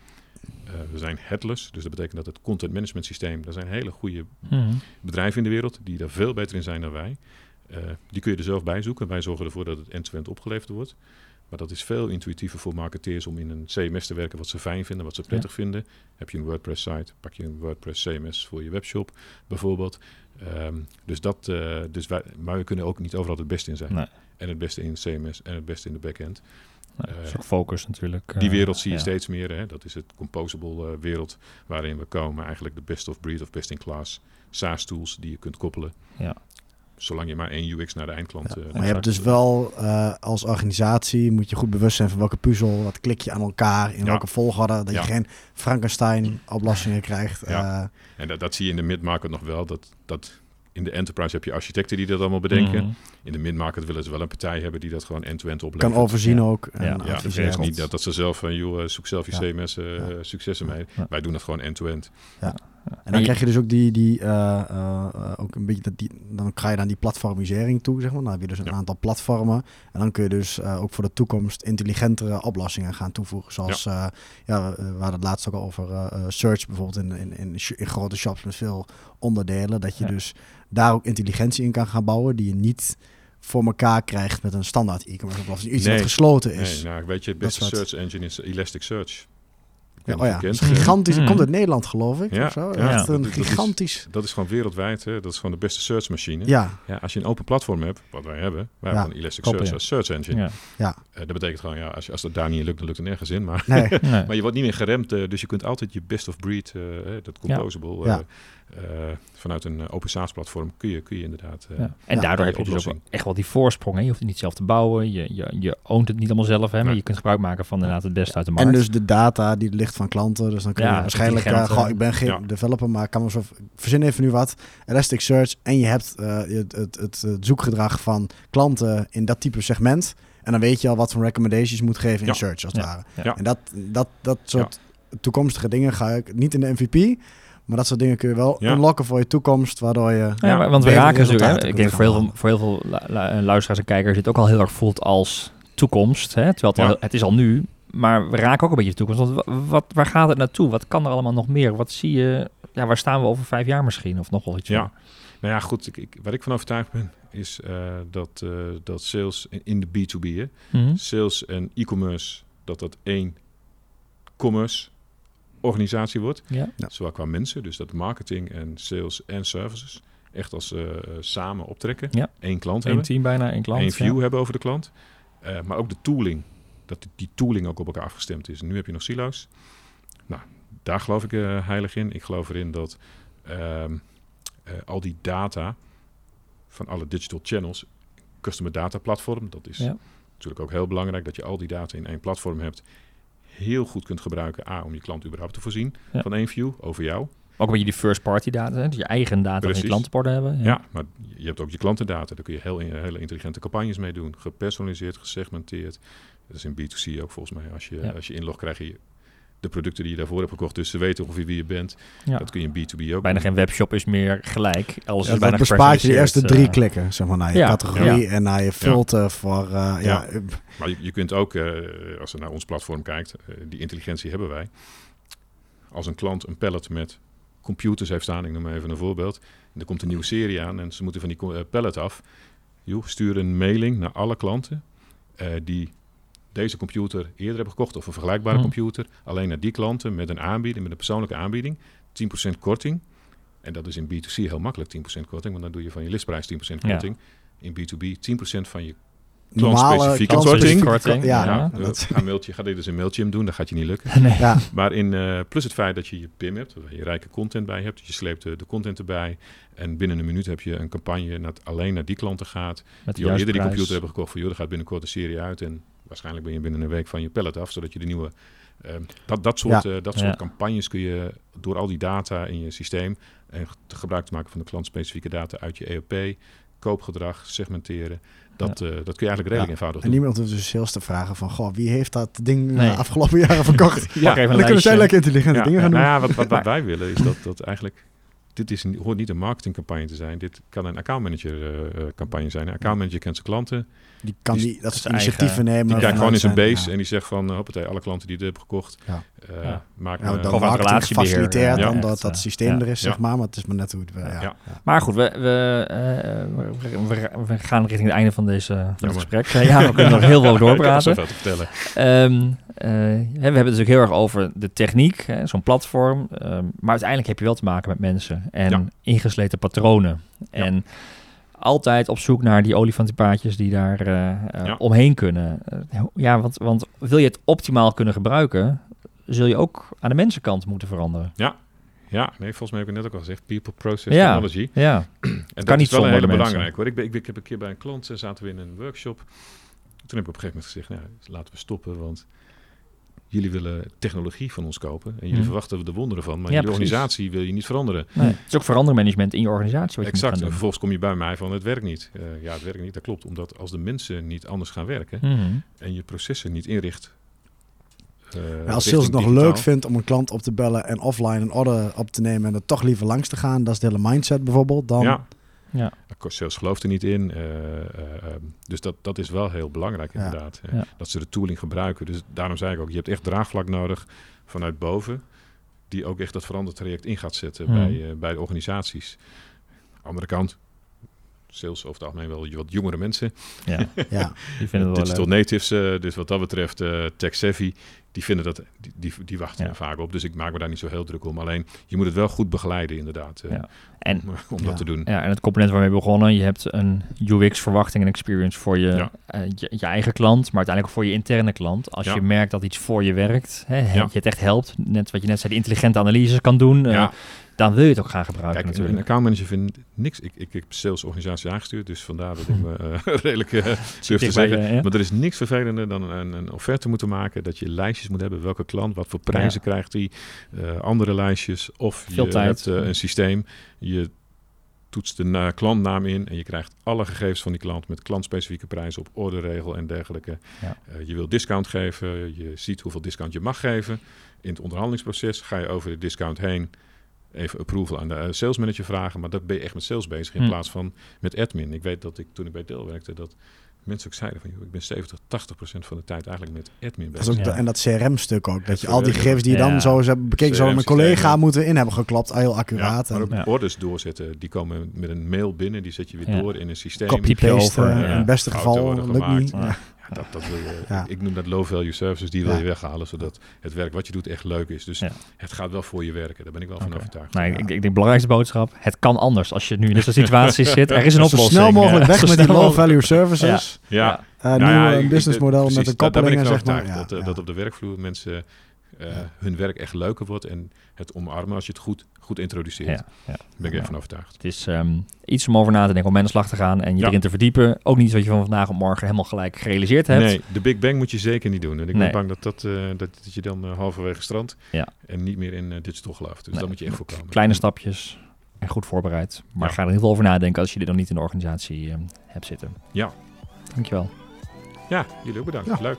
Eh, we zijn headless, dus dat betekent dat het content management systeem, daar zijn hele goede Mhm. bedrijven in de wereld die daar veel beter in zijn dan wij. Eh, die kun je er zelf bij zoeken. Wij zorgen ervoor dat het end-to-end opgeleverd wordt. Maar dat is veel intuïtiever voor marketeers om in een CMS te werken wat ze fijn vinden, wat ze prettig vinden. Heb je een WordPress site, pak je een WordPress CMS voor je webshop bijvoorbeeld. Ehm, dus dat, dus wij, maar we kunnen ook niet overal het beste in zijn. Nee. En het beste in CMS en het beste in de backend. Nou, Eh, focus natuurlijk. Die eh, wereld zie je ja. steeds meer. Hè? Dat is het composable eh, wereld waarin we komen. Eigenlijk de best of breed of best in class SaaS tools die je kunt koppelen. Ja. Zolang je maar één UX naar de eindklant... Ja, eh, maar je hebt dus wel eh, als organisatie moet je goed bewust zijn van welke puzzel, wat klik je aan elkaar, in Ja. welke volgorde, dat Ja. je geen Frankenstein oplossingen krijgt. Ja. Eh, En dat, dat zie je in de mid-market nog wel. Dat, dat in de enterprise heb je architecten die dat allemaal bedenken. Mhm. In de mid-market willen ze wel een partij hebben die dat gewoon end-to-end oplevert. kan overzien Ja. ook. En Ja. Ja, dat is niet dat, dat ze zelf van, joh, eh, zoek zelf je Ja. CMS eh, Ja. successen mee. Ja. Wij doen dat gewoon end-to-end. En dan krijg je dus ook die, die eh, ook een beetje dat die, dan ga je dan die platformisering toe, zeg maar. Dan heb je dus een Ja. aantal platformen. En dan kun je dus ook voor de toekomst intelligentere oplossingen gaan toevoegen. Zoals, ja, ja we, hadden het laatst ook al over search bijvoorbeeld in, in, in, grote shops met veel onderdelen. Dat je Ja. dus daar ook intelligentie in kan gaan bouwen die je niet voor elkaar krijgt met een standaard e-commerce oplossing. Iets Nee. wat gesloten is. Nee, nou, weet je, het beste search engine is Elasticsearch. Ja, oh ja, kent. gigantisch. Mm. Komt uit Nederland, geloof ik. Ja, of zo. ja. Echt een Dat- dat is- gigantisch. Dat is gewoon wereldwijd. Hè? Dat is gewoon de beste searchmachine. Ja, Ja, als je een open platform hebt, wat wij hebben, wij Ja. hebben een Elasticsearch als search engine. Ja. Eh, dat betekent gewoon, ja, als, je, als dat daar niet lukt, dan lukt het nergens in. Maar, nee. *laughs* *laughs* Nee. maar je wordt niet meer geremd, eh, dus je kunt altijd je best of breed, eh, hè, dat composable, Ja. eh, eh, vanuit een eh, open SaaS platform kun je, kun je inderdaad... eh, Ja. En Ja. daardoor heb je dus ook echt wel die voorsprong. Hè? Je hoeft het niet zelf te bouwen. Je, je, je oont het niet allemaal zelf. Hè? Maar Nee. je kunt gebruik maken van inderdaad het beste uit de markt. En dus de data die ligt van klanten. Dus dan kun je Ja, waarschijnlijk... eh, goh, ik ben geen Ja. developer, maar ik kan me zo... Verzin even nu wat. Elasticsearch. En je hebt eh, het, het, het, het zoekgedrag van klanten in dat type segment. En dan weet je al wat voor recommendations je moet geven in Ja. search, als het Ja. ware. Ja. En dat, dat, dat soort toekomstige dingen ga ik niet in de MVP... Maar dat soort dingen kun je wel Ja. unlocken voor je toekomst, waardoor je... Ja, maar- want we raken natuurlijk, resultaten ik denk voor heel, veel, voor heel veel lu- lu- luisteraars en kijkers, dit ook al heel erg voelt als toekomst. Hè? Terwijl het, al, Ja. het is al nu, maar we raken ook een beetje de toekomst. Want wa- wat, waar gaat het naartoe? Wat kan er allemaal nog meer? Wat zie je? Ja, waar staan we over vijf jaar misschien? Of nog wel iets? Ja. Nou ja, goed. Ik, ik, waar ik van overtuigd ben, is eh, dat, eh, dat sales in, in de B2B, hè, Mhm. sales en e-commerce, dat dat één commerce organisatie wordt. Ja. Ja. Zowel qua mensen, dus dat marketing en sales en services echt als eh, eh, samen optrekken. Ja. Eén klant Eén hebben, team bijna, één klant. één view ja. hebben over de klant. Eh, maar ook de tooling, dat die, tooling ook op elkaar afgestemd is. En nu heb je nog silo's. Nou, daar geloof ik heilig in. Ik geloof erin dat ehm, eh, al die data van alle digital channels, customer data platform, dat is Ja. natuurlijk ook heel belangrijk dat je al die data in één platform hebt. Heel goed kunt gebruiken, A, om je klant überhaupt te voorzien Ja. van één view over jou. Ook een beetje die first party data? Dus je eigen data van je Precies. klantenborden hebben. Ja. maar je hebt ook je klantendata. Daar kun je heel, hele intelligente campagnes mee doen. Gepersonaliseerd, gesegmenteerd. Dat is in B2C ook volgens mij. Als je, Ja. als je inlogt, krijg je de producten die je daarvoor hebt gekocht. Dus ze weten ongeveer wie je bent. Ja. Dat kun je in B2B ook Bijna doen. geen webshop is meer gelijk. Alles Ja, is bijna dat bespaart je de eerste drie gepersonaliseerd, klikken, zeg maar, naar je ja, categorie en naar je filter voor... eh, ja. Ja. eh, Maar je, je kunt ook, eh, als je naar ons platform kijkt, eh, die intelligentie hebben wij. Als een klant een pallet met computers heeft staan, ik noem maar even een voorbeeld. En er komt een nieuwe serie aan en ze moeten van die eh, pallet af. Joh, stuur een mailing naar alle klanten eh, die deze computer eerder hebben gekocht of een vergelijkbare Hmm. computer. Alleen naar die klanten met een aanbieding, met een persoonlijke aanbieding. 10% korting. En dat is in B2C heel makkelijk, 10% korting. Want dan doe je van je listprijs 10% Ja. korting. In B2B 10% van je normale Klantspecifieke korting. ko- Ja, Ja. dat- ga, mailtje, ga dit dus in Mailchimp doen, dat gaat je niet lukken. *laughs* nee. ja. Maar in, eh, plus het feit dat je je PIM hebt, waar je rijke content bij hebt. Je sleept de, de content erbij. En binnen een minuut heb je een campagne dat alleen naar die klanten gaat. Met Die al eerder die computer hebben gekocht. Joh, er gaat binnenkort een serie uit. En waarschijnlijk ben je binnen een week van je pallet af. Zodat je de nieuwe... eh, dat, dat soort, eh, dat soort Ja. campagnes kun je door al die data in je systeem... en te gebruik te maken van de klantspecifieke data uit je EOP... koopgedrag, segmenteren. Dat, eh, dat kun je eigenlijk redelijk Ja. eenvoudig En doen. niemand hoeft dus sales te vragen van... Goh, wie heeft dat ding eh, Nee. afgelopen jaren verkocht? *laughs* En dan kunnen zij lekker intelligente Ja, dingen gaan nou doen. ja, wat, wat, wat *laughs* wij willen is dat, dat eigenlijk... Dit is een, hoort niet een marketingcampagne te zijn. Dit kan een accountmanager eh, eh, campagne zijn. Een accountmanager kent zijn klanten. Die kan die- die, dat soort initiatieven eigen- nemen. Die kijkt gewoon in zijn base ja. en die zegt van... Uh, hoppatee, alle klanten die dit hebben gekocht. Ja. Eh, Ja. Me- dan relatiebeheer, gefaciliteerd ja. dan dat dat eh, systeem ja. er is, Ja. zeg maar. Maar het is maar net hoe het... we- ja. Ja. Ja. Maar goed, we, we, eh, we, gaan richting het einde van, deze, van dit Jammer. gesprek. Eh, Ja, we kunnen nog heel veel *laughs* Ik heb doorpraten. te vertellen. Ehm, eh, hè, we hebben het natuurlijk heel erg over de techniek, hè, zo'n platform. Ehm, maar uiteindelijk heb je wel te maken met mensen en Ja. ingesleten patronen. En altijd op zoek naar die olifantenpaadjes die daar eh, eh, Ja. omheen kunnen. Eh, ja, want, want wil je het optimaal kunnen gebruiken, zul je ook aan de mensenkant moeten veranderen. Ja, nee, volgens mij heb ik net ook al gezegd. People, process, Ja. technology. Ja, En *clears throat* dat kan is niet wel een hele de mensen. belangrijk hoor. Ik, ben, ik, ik heb een keer bij een klant, eh, zaten we in een workshop. Toen heb ik op een gegeven moment gezegd, nou, laten we stoppen, want jullie willen technologie van ons kopen. En jullie Mhm. verwachten er de wonderen van, maar Ja, precies. organisatie wil je niet veranderen. nee. het is ook verandermanagement in je organisatie wat je exact. En moet gaan vervolgens kom je bij mij van, het werkt niet. Eh, ja, het werkt niet, dat klopt. Omdat als de mensen niet anders gaan werken. Mhm. en je processen niet inricht... eh, als sales het nog digitaal, leuk vindt om een klant op te bellen en offline een order op te nemen en er toch liever langs te gaan, dat is de hele mindset bijvoorbeeld, dan Ja, Ja. Sales gelooft er niet in. eh, eh, eh, dus dat, dat is wel heel belangrijk inderdaad. Ja. Dat ze de tooling gebruiken. Dus daarom zei ik ook, je hebt echt draagvlak nodig vanuit boven. Die ook echt dat verandertraject in gaat zetten Hmm. bij, eh, bij de organisaties. Andere kant, sales over het algemeen wel wat jongere mensen. ja, ja. *laughs* die vinden het wel Digital leuk. natives, eh, dus wat dat betreft eh tech savvy. Die vinden dat, die, die, die wachten Ja. er vaak op. Dus ik maak me daar niet zo heel druk om. Alleen, je moet het wel goed begeleiden inderdaad. eh, Ja. En om, om Ja. dat te doen. Ja, en het component waarmee we begonnen, je hebt een UX-verwachting en experience voor je, Ja. eh, je, je eigen klant, maar uiteindelijk ook voor je interne klant. Als Ja. je merkt dat iets voor je werkt, hè, Ja. je het echt helpt, net wat je net zei, die intelligente analyses kan doen, eh, Ja. Dan wil je het ook gaan gebruiken Kijk, een natuurlijk. accountmanager vindt niks. Ik, ik heb salesorganisatie aangestuurd, dus vandaar dat ik me eh, *laughs* redelijk eh, *laughs* durf te zeggen. je? Maar er is niks vervelender dan een, een offerte moeten maken. Dat je lijstjes moet hebben. Welke klant, wat voor prijzen krijgt hij. eh, andere lijstjes. Of Veel je tijd. hebt eh, een systeem. Je toetst de na- klantnaam in. En je krijgt alle gegevens van die klant. Met klantspecifieke prijzen op orderregel en dergelijke. Ja. Eh, je wil discount geven. Je ziet hoeveel discount je mag geven. In het onderhandelingsproces ga je over de discount heen even approval aan de eh, sales manager vragen. Maar dat ben je echt met sales bezig in Hm. plaats van met admin. Ik weet dat ik toen ik bij Dell werkte, dat mensen ook zeiden van, joh, ik ben 70, 80 procent van de tijd eigenlijk met admin Dat bezig. ook Ja. de- en dat CRM-stuk ook. Dat Het je al die gegevens die je dan Ja. zo eens hebt bekeken, zo met een collega moeten in hebben geklopt. Heel Ja, accuraat. maar en ook Ja. orders doorzetten, die komen met een mail binnen, die zet je weer Ja. door in een systeem. copy-paste. eh, ja. In het beste geval lukt niet. Dat, dat wil je, Ja. ik, noem dat low-value services, die wil Ja. je weghalen, zodat het werk wat je doet echt leuk is. Dus Ja. het gaat wel voor je werken, daar ben ik wel van overtuigd. Nou, ik, Ja. ik denk de belangrijkste boodschap, het kan anders. Als je nu in deze situatie *laughs* zit, er is een Zo oplossing. snel mogelijk weg zo met die snel low-value services. Ja, Eh Nou nieuw ja, businessmodel met een daar- daar ben ik zeg maar. Ja, dat, eh, ja. dat op de werkvloer mensen eh, hun werk echt leuker wordt en het omarmen als je het goed, goed introduceert. Ja, Daar ben ik Ja. echt van overtuigd. Het is ehm, iets om over na te denken, om aan de slag te gaan en je Ja. erin te verdiepen. Ook niet wat je van vandaag op morgen helemaal gelijk gerealiseerd hebt. Nee, de Big Bang moet je zeker niet doen. En ik Nee. ben bang dat, dat, eh, dat, dat je dan eh, halverwege strand Ja. en niet meer in digital gelooft. Dus Nee. dat moet je echt voorkomen. Kleine stapjes en goed voorbereid. Maar Ja. ga er in ieder geval over nadenken als je dit nog niet in de organisatie ehm, hebt zitten. Ja. Dankjewel. Ja, jullie ook bedankt. Ja. Leuk.